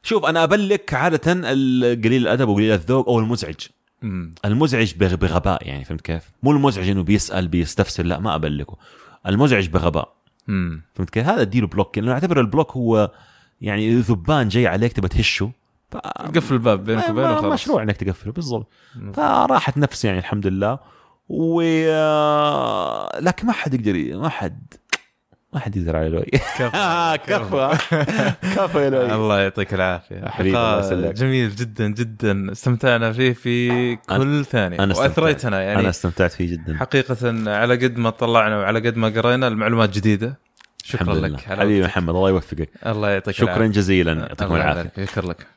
شوف أنا أبلك عادة القليل الأدب وقليل الذوق أو المزعج مم. المزعج بغ- بغباء يعني فهمت كيف؟ مو المزعج إنه بيسأل بيستفسر لا ما أبلكه المزعج بغباء مم. فهمت كيف؟ هذا اديله block لأنه أعتبر ال block هو يعني ذبان جاي عليك تبى تهشه ف... قفل الباب بينك وبينه ما- خلاص مشروع إنك تقفله بالضبط. فراحت نفسي يعني الحمد لله و آه، لكن ما حد يقدر ما حد ما حد يقدر على لوي كفو. كفو كفو يا لوي الله يعطيك العافية. حبيبي،. جميل جدا جدا. استمتعنا فيه في كل ثانية. أنا استمتعت. وأثريتنا يعني. أنا استمتعت فيه جدا. حقيقة على قد ما طلعنا وعلى قد ما قرينا المعلومات جديدة. شكرا لك. حبيبي. محمد الله يوفقك. الله يعطيك شكرا العافية. جزيلا. يعطيكم العافية. شكرا لك